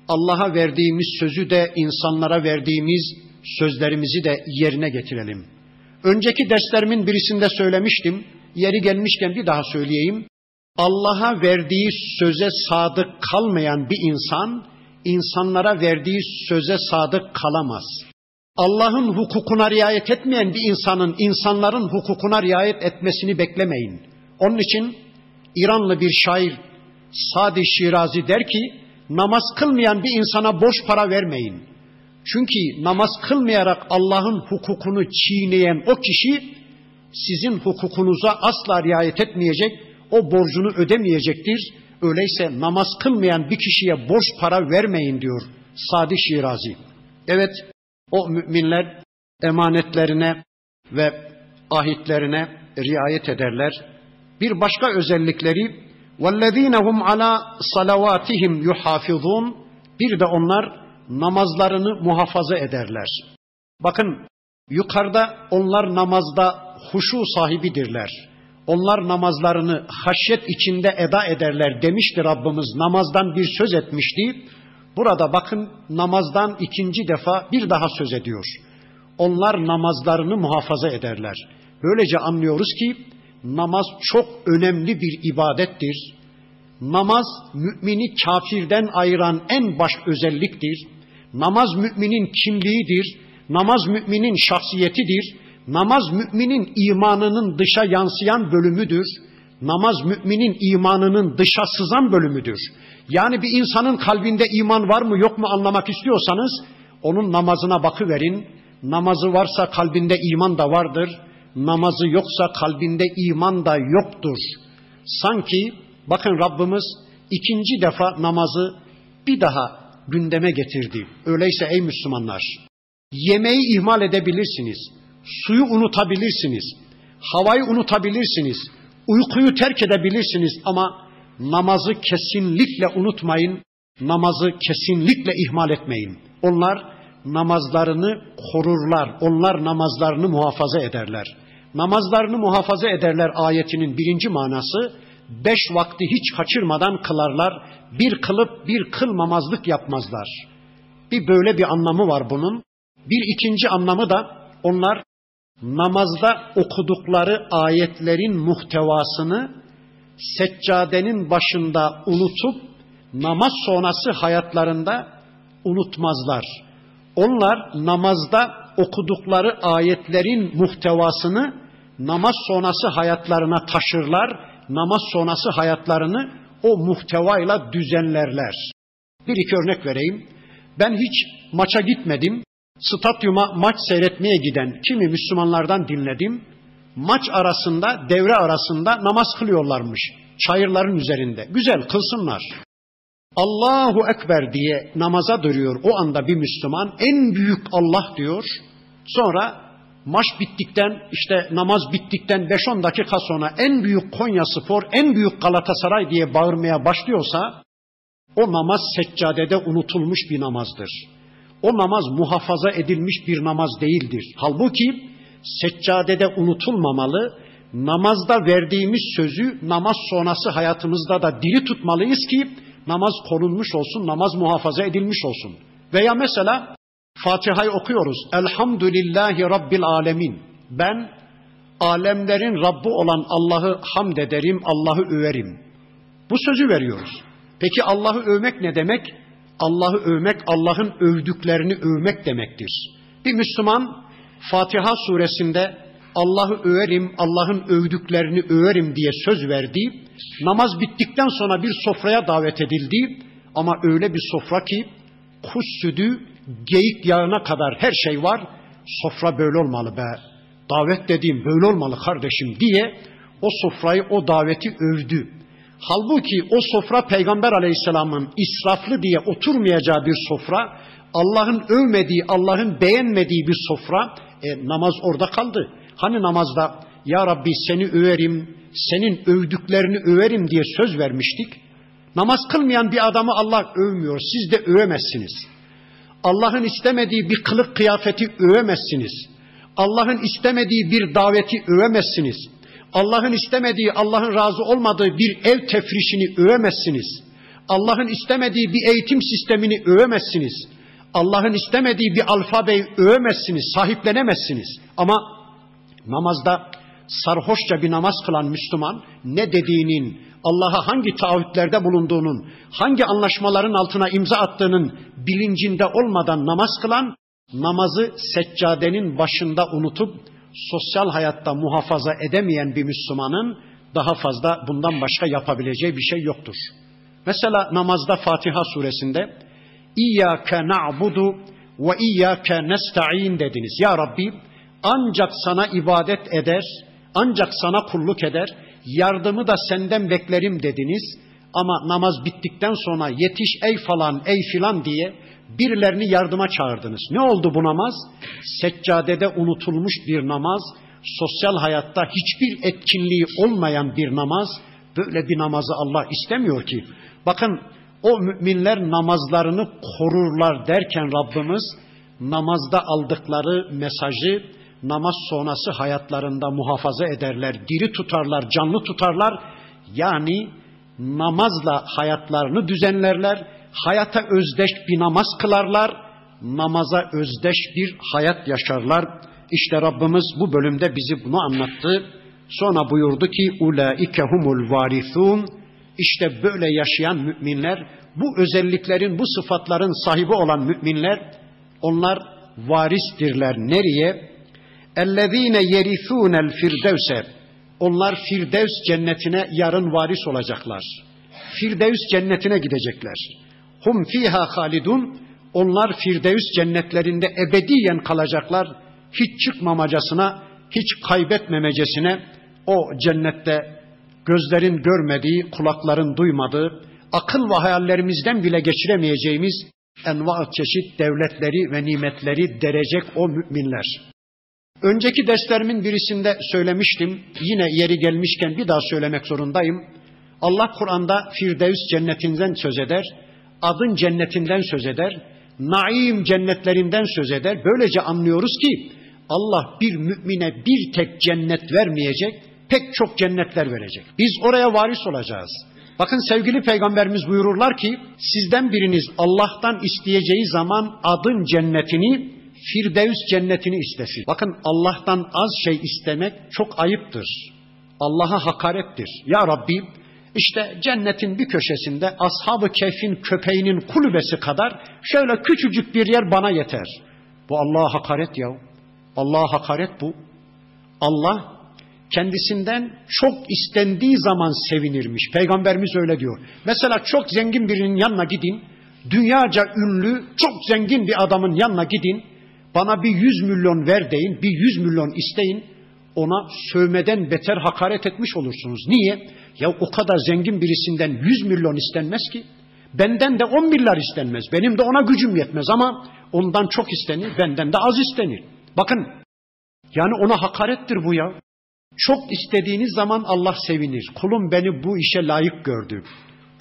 A: Allah'a verdiğimiz sözü de insanlara verdiğimiz sözlerimizi de yerine getirelim. Önceki derslerimin birisinde söylemiştim. Yeri gelmişken bir daha söyleyeyim. Allah'a verdiği söze sadık kalmayan bir insan, insanlara verdiği söze sadık kalamaz. Allah'ın hukukuna riayet etmeyen bir insanın insanların hukukuna riayet etmesini beklemeyin. Onun için İranlı bir şair Sadi Şirazi der ki, namaz kılmayan bir insana boş para vermeyin. Çünkü namaz kılmayarak Allah'ın hukukunu çiğneyen o kişi sizin hukukunuza asla riayet etmeyecek, o borcunu ödemeyecektir. Öyleyse namaz kılmayan bir kişiye borç para vermeyin diyor Sadi Şirazi. Evet o müminler emanetlerine ve ahitlerine riayet ederler. Bir başka özellikleri وَالَّذ۪ينَ هُمْ عَلَى صَلَوَاتِهِمْ يُحَافِظُونَ Bir de onlar namazlarını muhafaza ederler. Bakın yukarıda onlar namazda huşu sahibidirler. Onlar namazlarını haşyet içinde eda ederler demişti Rabbimiz. Namazdan bir söz etmişti. Burada bakın namazdan ikinci defa bir daha söz ediyor. Onlar namazlarını muhafaza ederler. Böylece anlıyoruz ki namaz çok önemli bir ibadettir. Namaz mümini kafirden ayıran en baş özelliktir. Namaz müminin kimliğidir. Namaz müminin şahsiyetidir. Namaz müminin imanının dışa yansıyan bölümüdür. Namaz müminin imanının dışa sızan bölümüdür. Yani bir insanın kalbinde iman var mı yok mu anlamak istiyorsanız onun namazına bakıverin. Namazı varsa kalbinde iman da vardır. Namazı yoksa kalbinde iman da yoktur. Sanki bakın Rabbimiz ikinci defa namazı bir daha gündeme getirdi. Öyleyse ey Müslümanlar yemeği ihmal edebilirsiniz. Suyu unutabilirsiniz. Havayı unutabilirsiniz. Uykuyu terk edebilirsiniz ama namazı kesinlikle unutmayın. Namazı kesinlikle ihmal etmeyin. Onlar namazlarını korurlar. Onlar namazlarını muhafaza ederler. Namazlarını muhafaza ederler ayetinin birinci manası beş vakti hiç kaçırmadan kılarlar. Bir kılıp bir kılmamazlık yapmazlar. Bir böyle bir anlamı var bunun. Bir ikinci anlamı da onlar namazda okudukları ayetlerin muhtevasını seccadenin başında unutup namaz sonrası hayatlarında unutmazlar. Onlar namazda okudukları ayetlerin muhtevasını namaz sonrası hayatlarına taşırlar. Namaz sonrası hayatlarını o muhtevayla düzenlerler. Bir iki örnek vereyim. Ben hiç maça gitmedim. Stadyuma maç seyretmeye giden kimi Müslümanlardan dinledim. Maç arasında, devre arasında namaz kılıyorlarmış. Çayırların üzerinde. Güzel kılsınlar. Allahu Ekber diye namaza duruyor o anda bir Müslüman. En büyük Allah diyor. Sonra maç bittikten işte namaz bittikten 5-10 dakika sonra en büyük Konya Spor, en büyük Galatasaray diye bağırmaya başlıyorsa o namaz seccadede unutulmuş bir namazdır. O namaz muhafaza edilmiş bir namaz değildir. Halbuki seccadede unutulmamalı, namazda verdiğimiz sözü namaz sonrası hayatımızda da diri tutmalıyız ki namaz korunmuş olsun, namaz muhafaza edilmiş olsun. Veya mesela Fatiha'yı okuyoruz. Elhamdülillahi Rabbil Alemin. Ben alemlerin Rabbi olan Allah'ı hamd ederim, Allah'ı överim. Bu sözü veriyoruz. Peki Allah'ı övmek ne demek? Allah'ı övmek, Allah'ın övdüklerini övmek demektir. Bir Müslüman Fatiha suresinde Allah'ı överim, Allah'ın övdüklerini överim diye söz verdi. Namaz bittikten sonra bir sofraya davet edildi. Ama öyle bir sofra ki kuş sütü, geyik yağına kadar her şey var. Sofra böyle olmalı be. Davet dediğim böyle olmalı kardeşim diye o sofrayı, o daveti övdü. Halbuki o sofra Peygamber Aleyhisselam'ın israflı diye oturmayacağı bir sofra, Allah'ın övmediği, Allah'ın beğenmediği bir sofra, e, namaz orada kaldı. Hani namazda ya Rabbi seni överim, senin övdüklerini överim diye söz vermiştik. Namaz kılmayan bir adamı Allah övmüyor. Siz de övemezsiniz. Allah'ın istemediği bir kılık kıyafeti övemezsiniz. Allah'ın istemediği bir daveti övemezsiniz. Allah'ın istemediği, Allah'ın razı olmadığı bir ev tefrişini övemezsiniz. Allah'ın istemediği bir eğitim sistemini övemezsiniz. Allah'ın istemediği bir alfabeyi övemezsiniz, sahiplenemezsiniz. Ama namazda sarhoşça bir namaz kılan Müslüman ne dediğinin, Allah'a hangi taahhütlerde bulunduğunun, hangi anlaşmaların altına imza attığının bilincinde olmadan namaz kılan, namazı seccadenin başında unutup sosyal hayatta muhafaza edemeyen bir Müslümanın daha fazla bundan başka yapabileceği bir şey yoktur. Mesela namazda Fatiha suresinde İyyâke na'budu ve iyyâke nesta'in dediniz. Ya Rabbi ancak sana ibadet eder, ancak sana kulluk eder, yardımı da senden beklerim dediniz. Ama namaz bittikten sonra yetiş ey falan ey filan diye birilerini yardıma çağırdınız. Ne oldu bu namaz? Seccadede unutulmuş bir namaz, sosyal hayatta hiçbir etkinliği olmayan bir namaz. Böyle bir namazı Allah istemiyor ki. Bakın o müminler namazlarını korurlar derken Rabbimiz namazda aldıkları mesajı namaz sonrası hayatlarında muhafaza ederler, diri tutarlar, canlı tutarlar. Yani namazla hayatlarını düzenlerler, hayata özdeş bir namaz kılarlar, namaza özdeş bir hayat yaşarlar. İşte Rabbimiz bu bölümde bizi bunu anlattı. Sonra buyurdu ki ulaike humul varithun. İşte böyle yaşayan müminler, bu özelliklerin, bu sıfatların sahibi olan müminler, onlar varistirler. Nereye? Ellezine yerithunel firdevse. Onlar Firdevs cennetine yarın varis olacaklar. Firdevs cennetine gidecekler. Hum fiha halidun. Onlar Firdevs cennetlerinde ebediyen kalacaklar. Hiç çıkmamacasına, hiç kaybetmemecesine o cennette gözlerin görmediği, kulakların duymadığı, akıl ve hayallerimizden bile geçiremeyeceğimiz enva çeşit devletleri ve nimetleri derecek o müminler. Önceki derslerimin birisinde söylemiştim. Yine yeri gelmişken bir daha söylemek zorundayım. Allah Kur'an'da Firdevs cennetinden söz eder. Adın cennetinden söz eder. Naim cennetlerinden söz eder. Böylece anlıyoruz ki Allah bir mümine bir tek cennet vermeyecek, pek çok cennetler verecek. Biz oraya varis olacağız. Bakın sevgili peygamberimiz buyururlar ki sizden biriniz Allah'tan isteyeceği zaman adın cennetini Firdevs cennetini istesin. Bakın Allah'tan az şey istemek çok ayıptır. Allah'a hakarettir. Ya Rabbi işte cennetin bir köşesinde ashab-ı keyfin köpeğinin kulübesi kadar şöyle küçücük bir yer bana yeter. Bu Allah'a hakaret ya. Allah'a hakaret bu. Allah kendisinden çok istendiği zaman sevinirmiş. Peygamberimiz öyle diyor. Mesela çok zengin birinin yanına gidin. Dünyaca ünlü, çok zengin bir adamın yanına gidin. Bana bir yüz milyon ver deyin, bir yüz milyon isteyin. Ona sövmeden beter hakaret etmiş olursunuz. Niye? Ya o kadar zengin birisinden yüz milyon istenmez ki. Benden de on milyar istenmez. Benim de ona gücüm yetmez ama ondan çok istenir, benden de az istenir. Bakın yani ona hakarettir bu ya. Çok istediğiniz zaman Allah sevinir. Kulum beni bu işe layık gördü.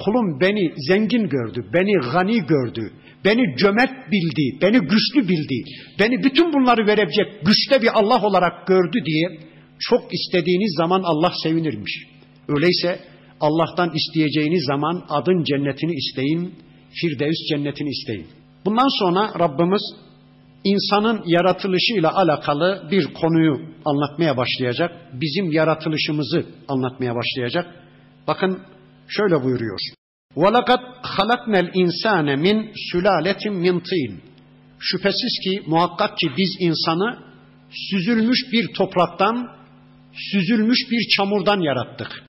A: Kulum beni zengin gördü, beni gani gördü, beni cömert bildi, beni güçlü bildi, beni bütün bunları verebilecek güçte bir Allah olarak gördü diye çok istediğiniz zaman Allah sevinirmiş. Öyleyse Allah'tan isteyeceğiniz zaman adın cennetini isteyin, Firdevs cennetini isteyin. Bundan sonra Rabbimiz insanın yaratılışıyla alakalı bir konuyu anlatmaya başlayacak. Bizim yaratılışımızı anlatmaya başlayacak. Bakın şöyle buyuruyor. وَلَقَدْ خَلَقْنَا الْاِنْسَانَ مِنْ سُلَالَةٍ مِنْ طِينٍ Şüphesiz ki muhakkak ki biz insanı süzülmüş bir topraktan, süzülmüş bir çamurdan yarattık.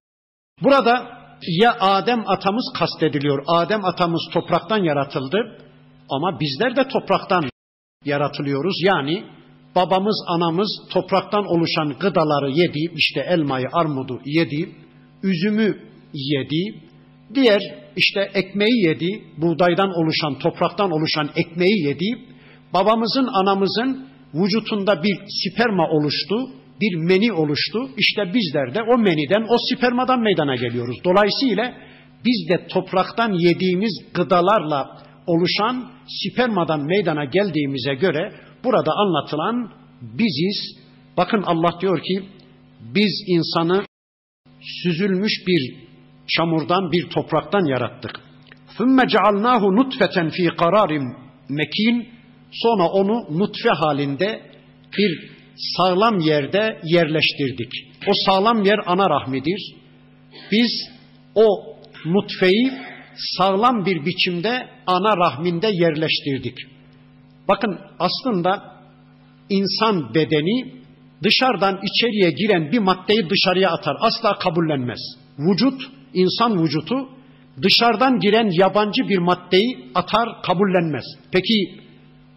A: Burada ya Adem atamız kastediliyor. Adem atamız topraktan yaratıldı ama bizler de topraktan yaratılıyoruz. Yani babamız, anamız topraktan oluşan gıdaları yedi, işte elmayı, armudu yedi, üzümü yedi, diğer işte ekmeği yedi, buğdaydan oluşan, topraktan oluşan ekmeği yedi, babamızın, anamızın vücutunda bir sperma oluştu, bir meni oluştu. İşte bizler de o meniden, o spermadan meydana geliyoruz. Dolayısıyla biz de topraktan yediğimiz gıdalarla oluşan spermadan meydana geldiğimize göre burada anlatılan biziz. Bakın Allah diyor ki biz insanı süzülmüş bir çamurdan bir topraktan yarattık. ثُمَّ جَعَلْنَاهُ نُطْفَةً ف۪ي قَرَارٍ mekin Sonra onu nutfe halinde bir sağlam yerde yerleştirdik. O sağlam yer ana rahmidir. Biz o nutfeyi sağlam bir biçimde ana rahminde yerleştirdik. Bakın aslında insan bedeni dışarıdan içeriye giren bir maddeyi dışarıya atar. Asla kabullenmez. Vücut, insan vücutu dışarıdan giren yabancı bir maddeyi atar kabullenmez. Peki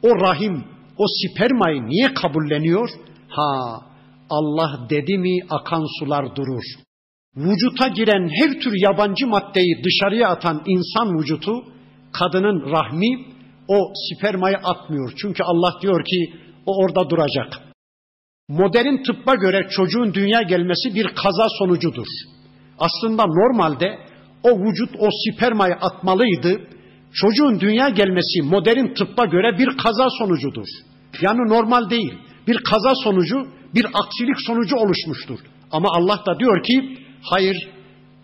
A: o rahim, o spermayı niye kabulleniyor? Ha, Allah dedi mi akan sular durur. Vücuta giren her tür yabancı maddeyi dışarıya atan insan vücutu, kadının rahmi o spermayı atmıyor. Çünkü Allah diyor ki o orada duracak. Modern tıbba göre çocuğun dünya gelmesi bir kaza sonucudur. Aslında normalde o vücut o spermayı atmalıydı. Çocuğun dünya gelmesi modern tıbba göre bir kaza sonucudur. Yani normal değil. Bir kaza sonucu, bir aksilik sonucu oluşmuştur. Ama Allah da diyor ki hayır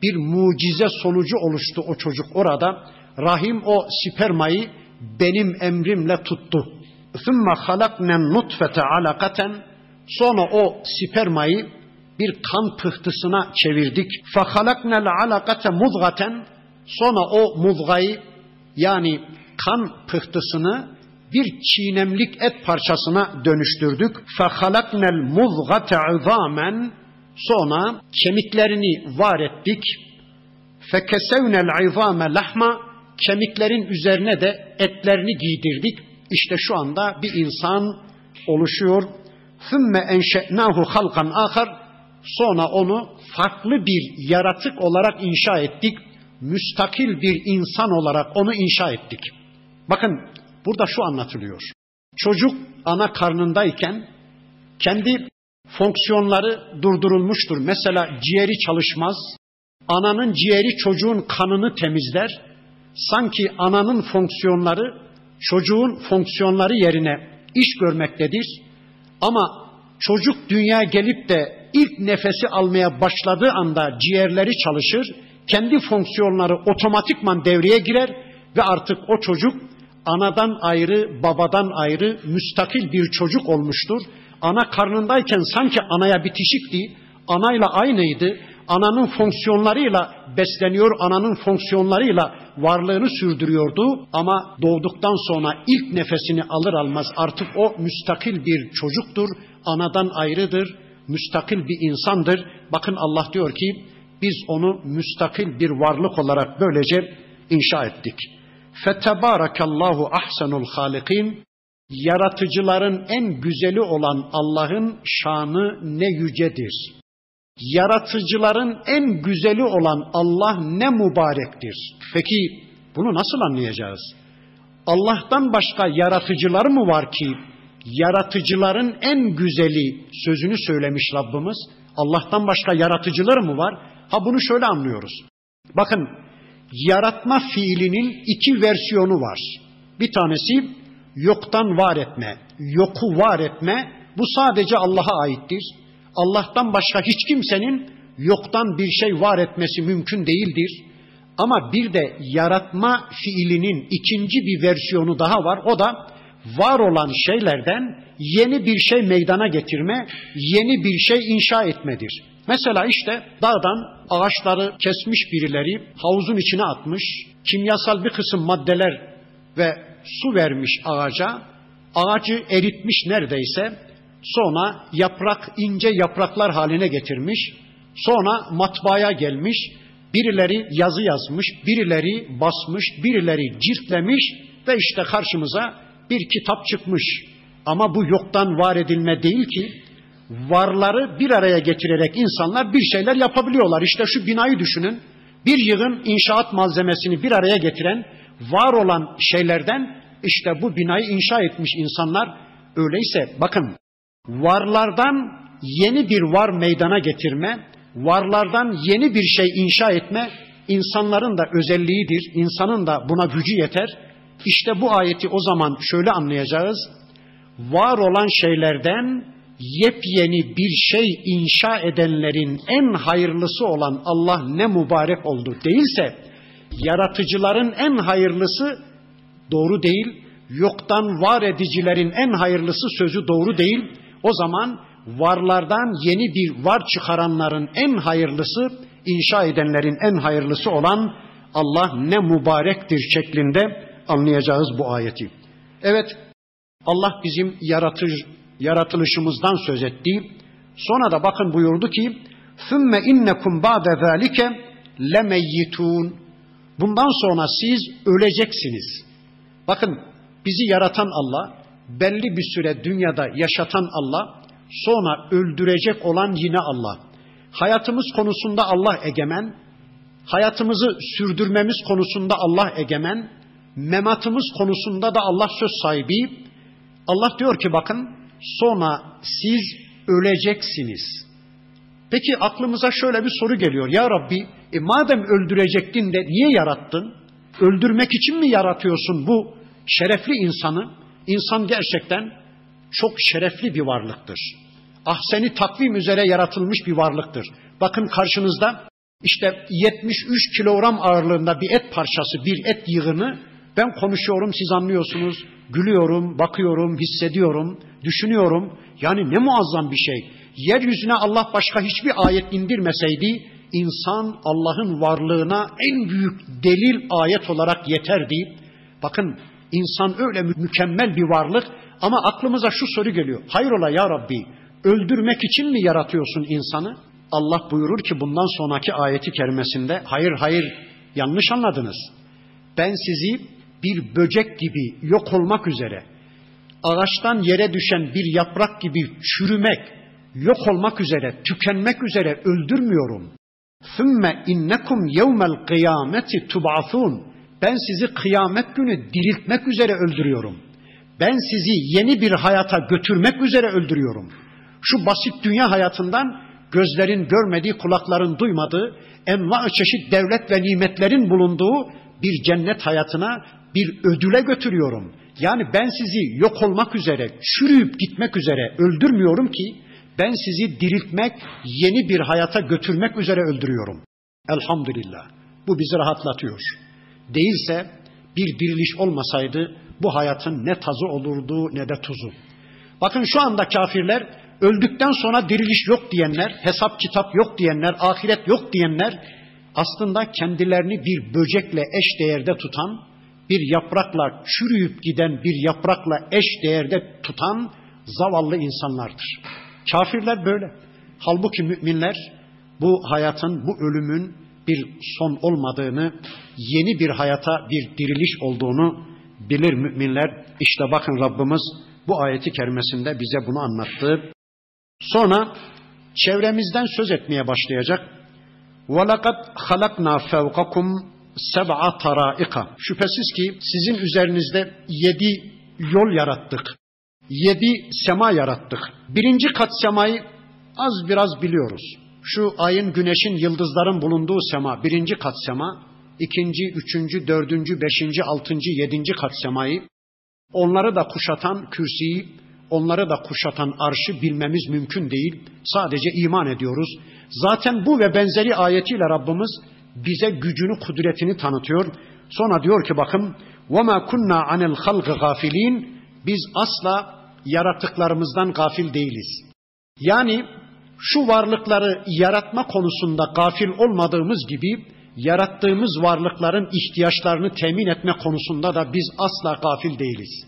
A: bir mucize sonucu oluştu o çocuk orada. Rahim o spermayı benim emrimle tuttu. ثُمَّ خَلَقْنَا النُّطْفَةَ عَلَقَةً Sonra o spermayı bir kan pıhtısına çevirdik. فَخَلَقْنَا الْعَلَقَةَ مُضْغَةً Sonra o muzgayı yani kan pıhtısını bir çiğnemlik et parçasına dönüştürdük. فَخَلَقْنَا الْمُضْغَةَ عِظَامًا Sonra kemiklerini var ettik. فَكَسَوْنَا الْعِظَامَ لَحْمًا Kemiklerin üzerine de etlerini giydirdik. İşte şu anda bir insan oluşuyor. ثُمَّ اَنْشَأْنَاهُ خَلْقًا آخَرٍ Sonra onu farklı bir yaratık olarak inşa ettik. Müstakil bir insan olarak onu inşa ettik. Bakın burada şu anlatılıyor. Çocuk ana karnındayken kendi fonksiyonları durdurulmuştur. Mesela ciğeri çalışmaz. Ananın ciğeri çocuğun kanını temizler. Sanki ananın fonksiyonları çocuğun fonksiyonları yerine iş görmektedir. Ama çocuk dünya gelip de ilk nefesi almaya başladığı anda ciğerleri çalışır, kendi fonksiyonları otomatikman devreye girer ve artık o çocuk anadan ayrı, babadan ayrı, müstakil bir çocuk olmuştur. Ana karnındayken sanki anaya bitişikti, anayla aynıydı, ananın fonksiyonlarıyla besleniyor, ananın fonksiyonlarıyla varlığını sürdürüyordu. Ama doğduktan sonra ilk nefesini alır almaz artık o müstakil bir çocuktur, anadan ayrıdır, müstakil bir insandır. Bakın Allah diyor ki biz onu müstakil bir varlık olarak böylece inşa ettik. Fetebarakallahu ahsenul halikin. Yaratıcıların en güzeli olan Allah'ın şanı ne yücedir. Yaratıcıların en güzeli olan Allah ne mübarektir. Peki bunu nasıl anlayacağız? Allah'tan başka yaratıcılar mı var ki yaratıcıların en güzeli sözünü söylemiş Rabbimiz. Allah'tan başka yaratıcılar mı var? Ha bunu şöyle anlıyoruz. Bakın yaratma fiilinin iki versiyonu var. Bir tanesi yoktan var etme, yoku var etme. Bu sadece Allah'a aittir. Allah'tan başka hiç kimsenin yoktan bir şey var etmesi mümkün değildir. Ama bir de yaratma fiilinin ikinci bir versiyonu daha var. O da var olan şeylerden yeni bir şey meydana getirme, yeni bir şey inşa etmedir. Mesela işte dağdan ağaçları kesmiş birileri havuzun içine atmış, kimyasal bir kısım maddeler ve su vermiş ağaca, ağacı eritmiş neredeyse, sonra yaprak ince yapraklar haline getirmiş, sonra matbaaya gelmiş, birileri yazı yazmış, birileri basmış, birileri cirtlemiş ve işte karşımıza bir kitap çıkmış. Ama bu yoktan var edilme değil ki varları bir araya getirerek insanlar bir şeyler yapabiliyorlar. İşte şu binayı düşünün. Bir yığın inşaat malzemesini bir araya getiren var olan şeylerden işte bu binayı inşa etmiş insanlar. Öyleyse bakın varlardan yeni bir var meydana getirme, varlardan yeni bir şey inşa etme insanların da özelliğidir. İnsanın da buna gücü yeter. İşte bu ayeti o zaman şöyle anlayacağız. Var olan şeylerden yepyeni bir şey inşa edenlerin en hayırlısı olan Allah ne mübarek oldu değilse yaratıcıların en hayırlısı doğru değil, yoktan var edicilerin en hayırlısı sözü doğru değil. O zaman varlardan yeni bir var çıkaranların en hayırlısı, inşa edenlerin en hayırlısı olan Allah ne mübarektir şeklinde anlayacağız bu ayeti. Evet Allah bizim yaratır, yaratılışımızdan söz etti. Sonra da bakın buyurdu ki ثُمَّ اِنَّكُمْ بَعْدَ ذَٰلِكَ لَمَيِّتُونَ Bundan sonra siz öleceksiniz. Bakın bizi yaratan Allah, belli bir süre dünyada yaşatan Allah, sonra öldürecek olan yine Allah. Hayatımız konusunda Allah egemen, hayatımızı sürdürmemiz konusunda Allah egemen, mematımız konusunda da Allah söz sahibi. Allah diyor ki bakın sonra siz öleceksiniz. Peki aklımıza şöyle bir soru geliyor. Ya Rabbi e madem öldürecektin de niye yarattın? Öldürmek için mi yaratıyorsun bu şerefli insanı? İnsan gerçekten çok şerefli bir varlıktır. Ahseni takvim üzere yaratılmış bir varlıktır. Bakın karşınızda işte 73 kilogram ağırlığında bir et parçası, bir et yığını ben konuşuyorum, siz anlıyorsunuz. Gülüyorum, bakıyorum, hissediyorum, düşünüyorum. Yani ne muazzam bir şey. Yeryüzüne Allah başka hiçbir ayet indirmeseydi, insan Allah'ın varlığına en büyük delil ayet olarak yeterdi. Bakın insan öyle mükemmel bir varlık ama aklımıza şu soru geliyor. Hayrola ya Rabbi, öldürmek için mi yaratıyorsun insanı? Allah buyurur ki bundan sonraki ayeti kerimesinde hayır hayır yanlış anladınız. Ben sizi bir böcek gibi yok olmak üzere, ağaçtan yere düşen bir yaprak gibi çürümek, yok olmak üzere, tükenmek üzere öldürmüyorum. ثُمَّ innekum يَوْمَ الْقِيَامَةِ تُبْعَثُونَ Ben sizi kıyamet günü diriltmek üzere öldürüyorum. Ben sizi yeni bir hayata götürmek üzere öldürüyorum. Şu basit dünya hayatından gözlerin görmediği, kulakların duymadığı, enva çeşit devlet ve nimetlerin bulunduğu bir cennet hayatına, bir ödüle götürüyorum. Yani ben sizi yok olmak üzere, çürüyüp gitmek üzere öldürmüyorum ki, ben sizi diriltmek, yeni bir hayata götürmek üzere öldürüyorum. Elhamdülillah. Bu bizi rahatlatıyor. Değilse bir diriliş olmasaydı bu hayatın ne tazı olurdu ne de tuzu. Bakın şu anda kafirler öldükten sonra diriliş yok diyenler, hesap kitap yok diyenler, ahiret yok diyenler aslında kendilerini bir böcekle eş değerde tutan, bir yaprakla çürüyüp giden bir yaprakla eş değerde tutan zavallı insanlardır. Kafirler böyle. Halbuki müminler bu hayatın, bu ölümün bir son olmadığını, yeni bir hayata bir diriliş olduğunu bilir müminler. İşte bakın Rabbimiz bu ayeti kerimesinde bize bunu anlattı. Sonra çevremizden söz etmeye başlayacak. وَلَقَدْ خَلَقْنَا فَوْقَكُمْ seb'a taraika. Şüphesiz ki sizin üzerinizde yedi yol yarattık. Yedi sema yarattık. Birinci kat semayı az biraz biliyoruz. Şu ayın, güneşin, yıldızların bulunduğu sema, birinci kat sema, ikinci, üçüncü, dördüncü, beşinci, altıncı, yedinci kat semayı, onları da kuşatan kürsüyü, onları da kuşatan arşı bilmemiz mümkün değil. Sadece iman ediyoruz. Zaten bu ve benzeri ayetiyle Rabbimiz bize gücünü, kudretini tanıtıyor. Sonra diyor ki bakın وَمَا كُنَّا عَنِ الْخَلْقِ غَافِلِينَ Biz asla yaratıklarımızdan gafil değiliz. Yani şu varlıkları yaratma konusunda gafil olmadığımız gibi yarattığımız varlıkların ihtiyaçlarını temin etme konusunda da biz asla gafil değiliz.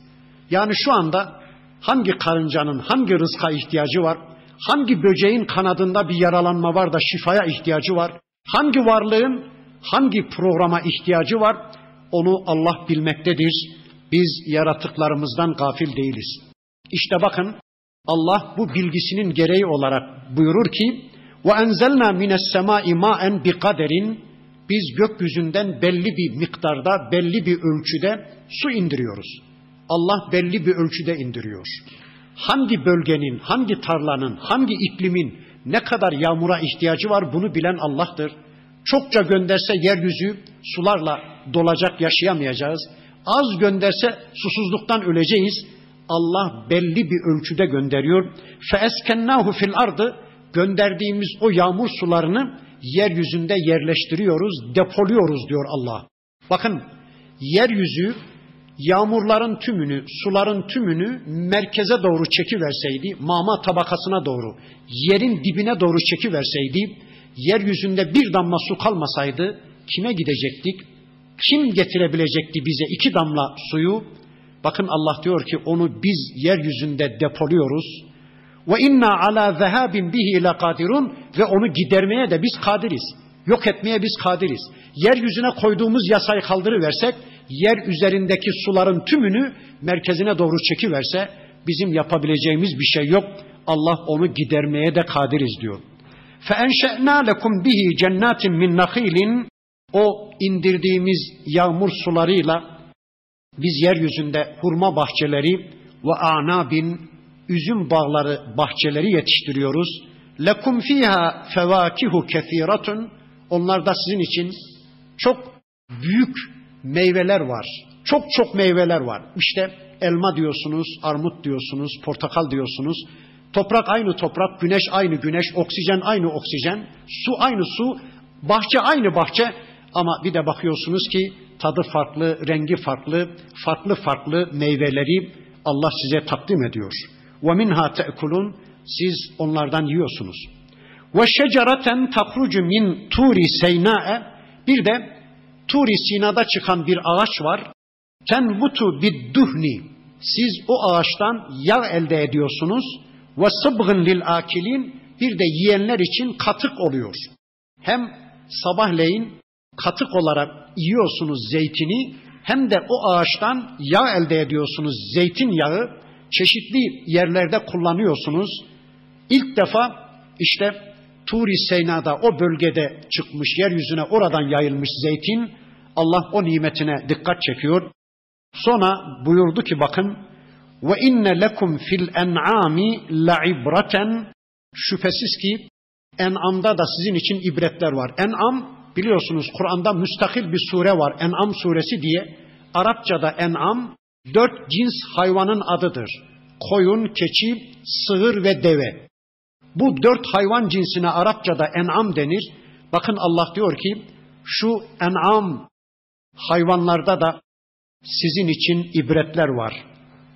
A: Yani şu anda hangi karıncanın hangi rızka ihtiyacı var? Hangi böceğin kanadında bir yaralanma var da şifaya ihtiyacı var? Hangi varlığın hangi programa ihtiyacı var onu Allah bilmektedir. Biz yaratıklarımızdan gafil değiliz. İşte bakın Allah bu bilgisinin gereği olarak buyurur ki ve enzelna mines semai maen bi kaderin biz gökyüzünden belli bir miktarda, belli bir ölçüde su indiriyoruz. Allah belli bir ölçüde indiriyor. Hangi bölgenin, hangi tarlanın, hangi iklimin ne kadar yağmura ihtiyacı var bunu bilen Allah'tır. Çokça gönderse yeryüzü sularla dolacak yaşayamayacağız. Az gönderse susuzluktan öleceğiz. Allah belli bir ölçüde gönderiyor. Feeskennahu fil ardı gönderdiğimiz o yağmur sularını yeryüzünde yerleştiriyoruz, depoluyoruz diyor Allah. Bakın yeryüzü yağmurların tümünü, suların tümünü merkeze doğru çekiverseydi, mama tabakasına doğru, yerin dibine doğru çekiverseydi, yeryüzünde bir damla su kalmasaydı kime gidecektik? Kim getirebilecekti bize iki damla suyu? Bakın Allah diyor ki onu biz yeryüzünde depoluyoruz. Ve inna ala zehabin bihi lekadirun ve onu gidermeye de biz kadiriz. Yok etmeye biz kadiriz. Yeryüzüne koyduğumuz yasayı kaldırıversek, yer üzerindeki suların tümünü merkezine doğru çekiverse, bizim yapabileceğimiz bir şey yok. Allah onu gidermeye de kadiriz diyor. فَاَنْشَأْنَا لَكُمْ bihi cennetin min نَخِيلٍ O indirdiğimiz yağmur sularıyla biz yeryüzünde hurma bahçeleri ve anabin üzüm bağları bahçeleri yetiştiriyoruz. Lekum fiha fevakihu kesiratun. Onlarda sizin için çok büyük meyveler var. Çok çok meyveler var. İşte elma diyorsunuz, armut diyorsunuz, portakal diyorsunuz. Toprak aynı toprak, güneş aynı güneş, oksijen aynı oksijen, su aynı su, bahçe aynı bahçe ama bir de bakıyorsunuz ki tadı farklı, rengi farklı, farklı farklı meyveleri Allah size takdim ediyor. Minha te'kulun siz onlardan yiyorsunuz. Şeceraten takrucu min turi seyna'e bir de Turi Sina'da çıkan bir ağaç var. Tenbutu bidduhni siz o ağaçtan yağ elde ediyorsunuz ve sıbgın lil akilin bir de yiyenler için katık oluyor. Hem sabahleyin katık olarak yiyorsunuz zeytini hem de o ağaçtan yağ elde ediyorsunuz. Zeytin yağı çeşitli yerlerde kullanıyorsunuz. İlk defa işte Turi Seyna'da o bölgede çıkmış yeryüzüne oradan yayılmış zeytin Allah o nimetine dikkat çekiyor. Sonra buyurdu ki bakın ve inne lekum fil en'ami la'ibraten şüphesiz ki en'amda da sizin için ibretler var. En'am biliyorsunuz Kur'an'da müstakil bir sure var. En'am suresi diye. Arapçada en'am dört cins hayvanın adıdır. Koyun, keçi, sığır ve deve. Bu dört hayvan cinsine Arapçada en'am denir. Bakın Allah diyor ki şu en'am hayvanlarda da sizin için ibretler var.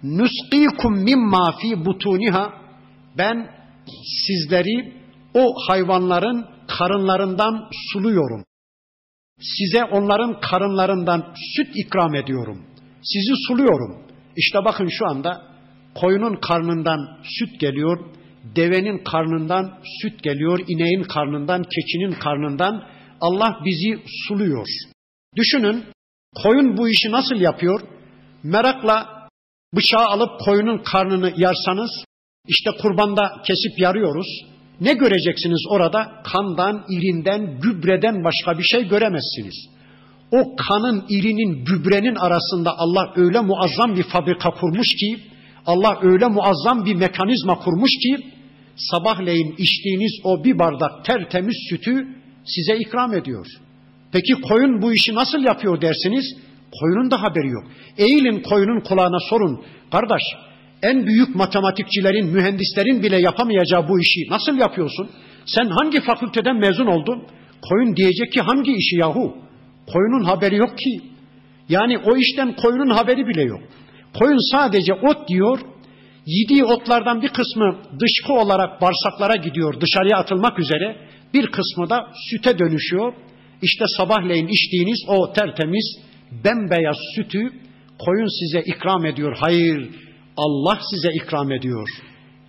A: Nusqikum mimma fi butuniha ben sizleri o hayvanların karınlarından suluyorum. Size onların karınlarından süt ikram ediyorum. Sizi suluyorum. İşte bakın şu anda koyunun karnından süt geliyor, devenin karnından süt geliyor, ineğin karnından, keçinin karnından Allah bizi suluyor. Düşünün koyun bu işi nasıl yapıyor? Merakla bıçağı alıp koyunun karnını yarsanız işte kurbanda kesip yarıyoruz. Ne göreceksiniz orada? Kandan, irinden, gübreden başka bir şey göremezsiniz. O kanın, irinin, gübrenin arasında Allah öyle muazzam bir fabrika kurmuş ki, Allah öyle muazzam bir mekanizma kurmuş ki, sabahleyin içtiğiniz o bir bardak tertemiz sütü size ikram ediyor. Peki koyun bu işi nasıl yapıyor dersiniz? Koyunun da haberi yok. Eğilin koyunun kulağına sorun. Kardeş en büyük matematikçilerin, mühendislerin bile yapamayacağı bu işi nasıl yapıyorsun? Sen hangi fakülteden mezun oldun? Koyun diyecek ki hangi işi yahu? Koyunun haberi yok ki. Yani o işten koyunun haberi bile yok. Koyun sadece ot diyor. Yediği otlardan bir kısmı dışkı olarak bağırsaklara gidiyor dışarıya atılmak üzere. Bir kısmı da süte dönüşüyor. İşte sabahleyin içtiğiniz o tertemiz bembeyaz sütü koyun size ikram ediyor. Hayır, Allah size ikram ediyor.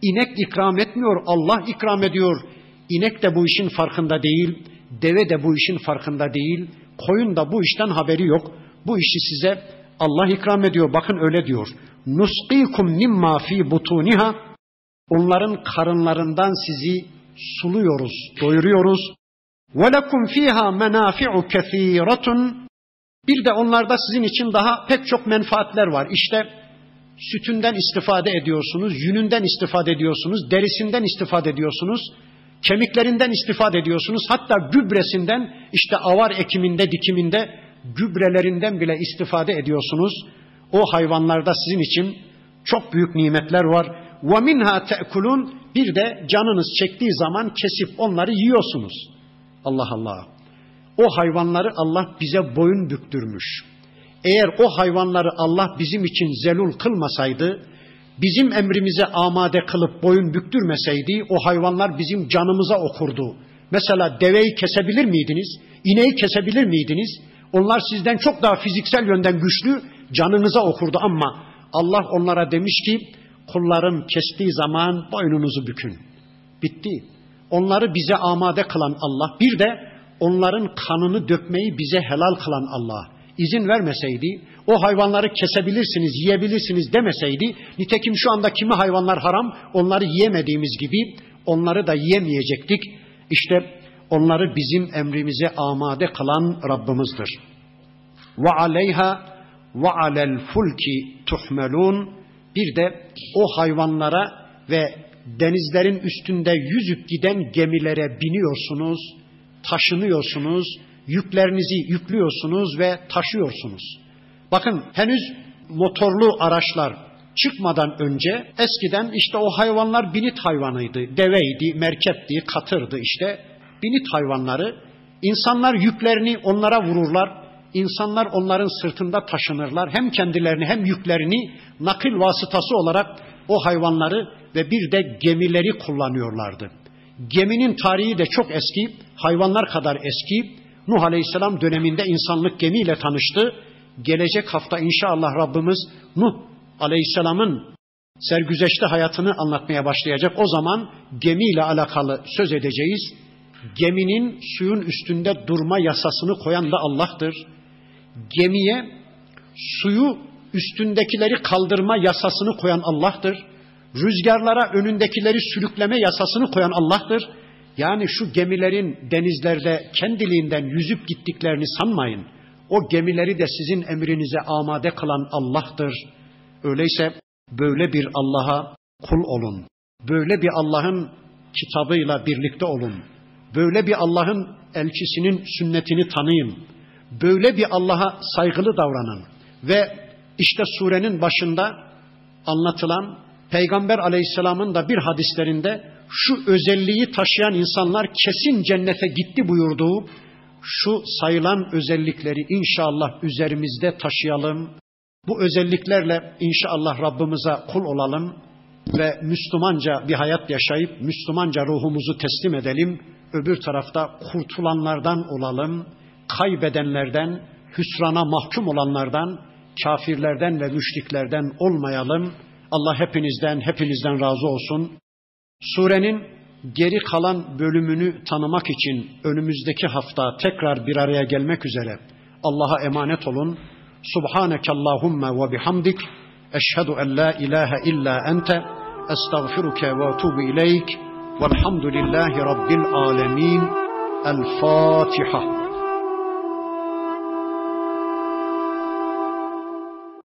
A: İnek ikram etmiyor, Allah ikram ediyor. İnek de bu işin farkında değil, deve de bu işin farkında değil, koyun da bu işten haberi yok. Bu işi size Allah ikram ediyor. Bakın öyle diyor. Nusqikum mimma fi butuniha onların karınlarından sizi suluyoruz, doyuruyoruz. Ve lekum fiha menafi'u kesiratun bir de onlarda sizin için daha pek çok menfaatler var. İşte sütünden istifade ediyorsunuz, yününden istifade ediyorsunuz, derisinden istifade ediyorsunuz, kemiklerinden istifade ediyorsunuz. Hatta gübresinden işte avar ekiminde, dikiminde gübrelerinden bile istifade ediyorsunuz. O hayvanlarda sizin için çok büyük nimetler var. وَمِنْهَا تَأْكُلُونَ Bir de canınız çektiği zaman kesip onları yiyorsunuz. Allah Allah. O hayvanları Allah bize boyun büktürmüş. Eğer o hayvanları Allah bizim için zelul kılmasaydı, bizim emrimize amade kılıp boyun büktürmeseydi o hayvanlar bizim canımıza okurdu. Mesela deveyi kesebilir miydiniz? İneği kesebilir miydiniz? Onlar sizden çok daha fiziksel yönden güçlü canınıza okurdu ama Allah onlara demiş ki kullarım kestiği zaman boynunuzu bükün. Bitti. Onları bize amade kılan Allah bir de onların kanını dökmeyi bize helal kılan Allah izin vermeseydi, o hayvanları kesebilirsiniz, yiyebilirsiniz demeseydi, nitekim şu anda kimi hayvanlar haram, onları yiyemediğimiz gibi onları da yiyemeyecektik. İşte onları bizim emrimize amade kılan Rabbimizdir. Ve aleyha ve alel fulki tuhmelun bir de o hayvanlara ve denizlerin üstünde yüzüp giden gemilere biniyorsunuz, taşınıyorsunuz, yüklerinizi yüklüyorsunuz ve taşıyorsunuz. Bakın henüz motorlu araçlar çıkmadan önce eskiden işte o hayvanlar binit hayvanıydı, deveydi, merkepti, katırdı işte binit hayvanları. İnsanlar yüklerini onlara vururlar, insanlar onların sırtında taşınırlar. Hem kendilerini hem yüklerini nakil vasıtası olarak o hayvanları ve bir de gemileri kullanıyorlardı. Geminin tarihi de çok eski, hayvanlar kadar eski. Nuh Aleyhisselam döneminde insanlık gemiyle tanıştı. Gelecek hafta inşallah Rabbimiz Nuh Aleyhisselam'ın sergüzeşte hayatını anlatmaya başlayacak. O zaman gemiyle alakalı söz edeceğiz. Geminin suyun üstünde durma yasasını koyan da Allah'tır. Gemiye suyu üstündekileri kaldırma yasasını koyan Allah'tır. Rüzgarlara önündekileri sürükleme yasasını koyan Allah'tır. Yani şu gemilerin denizlerde kendiliğinden yüzüp gittiklerini sanmayın. O gemileri de sizin emrinize amade kılan Allah'tır. Öyleyse böyle bir Allah'a kul olun. Böyle bir Allah'ın kitabıyla birlikte olun. Böyle bir Allah'ın elçisinin sünnetini tanıyın. Böyle bir Allah'a saygılı davranın. Ve işte surenin başında anlatılan Peygamber aleyhisselamın da bir hadislerinde şu özelliği taşıyan insanlar kesin cennete gitti buyurduğu şu sayılan özellikleri inşallah üzerimizde taşıyalım. Bu özelliklerle inşallah Rabbimize kul olalım ve Müslümanca bir hayat yaşayıp Müslümanca ruhumuzu teslim edelim. Öbür tarafta kurtulanlardan olalım, kaybedenlerden, hüsrana mahkum olanlardan, kafirlerden ve müşriklerden olmayalım. Allah hepinizden, hepinizden razı olsun. Surenin geri kalan bölümünü tanımak için önümüzdeki hafta tekrar bir araya gelmek üzere Allah'a emanet olun. Subhaneke Allahumma ve bihamdik. Eşhedü en la ilahe illa ente. Estağfiruke ve etubu ileyk. Velhamdülillahi Rabbil alemin. El Fatiha.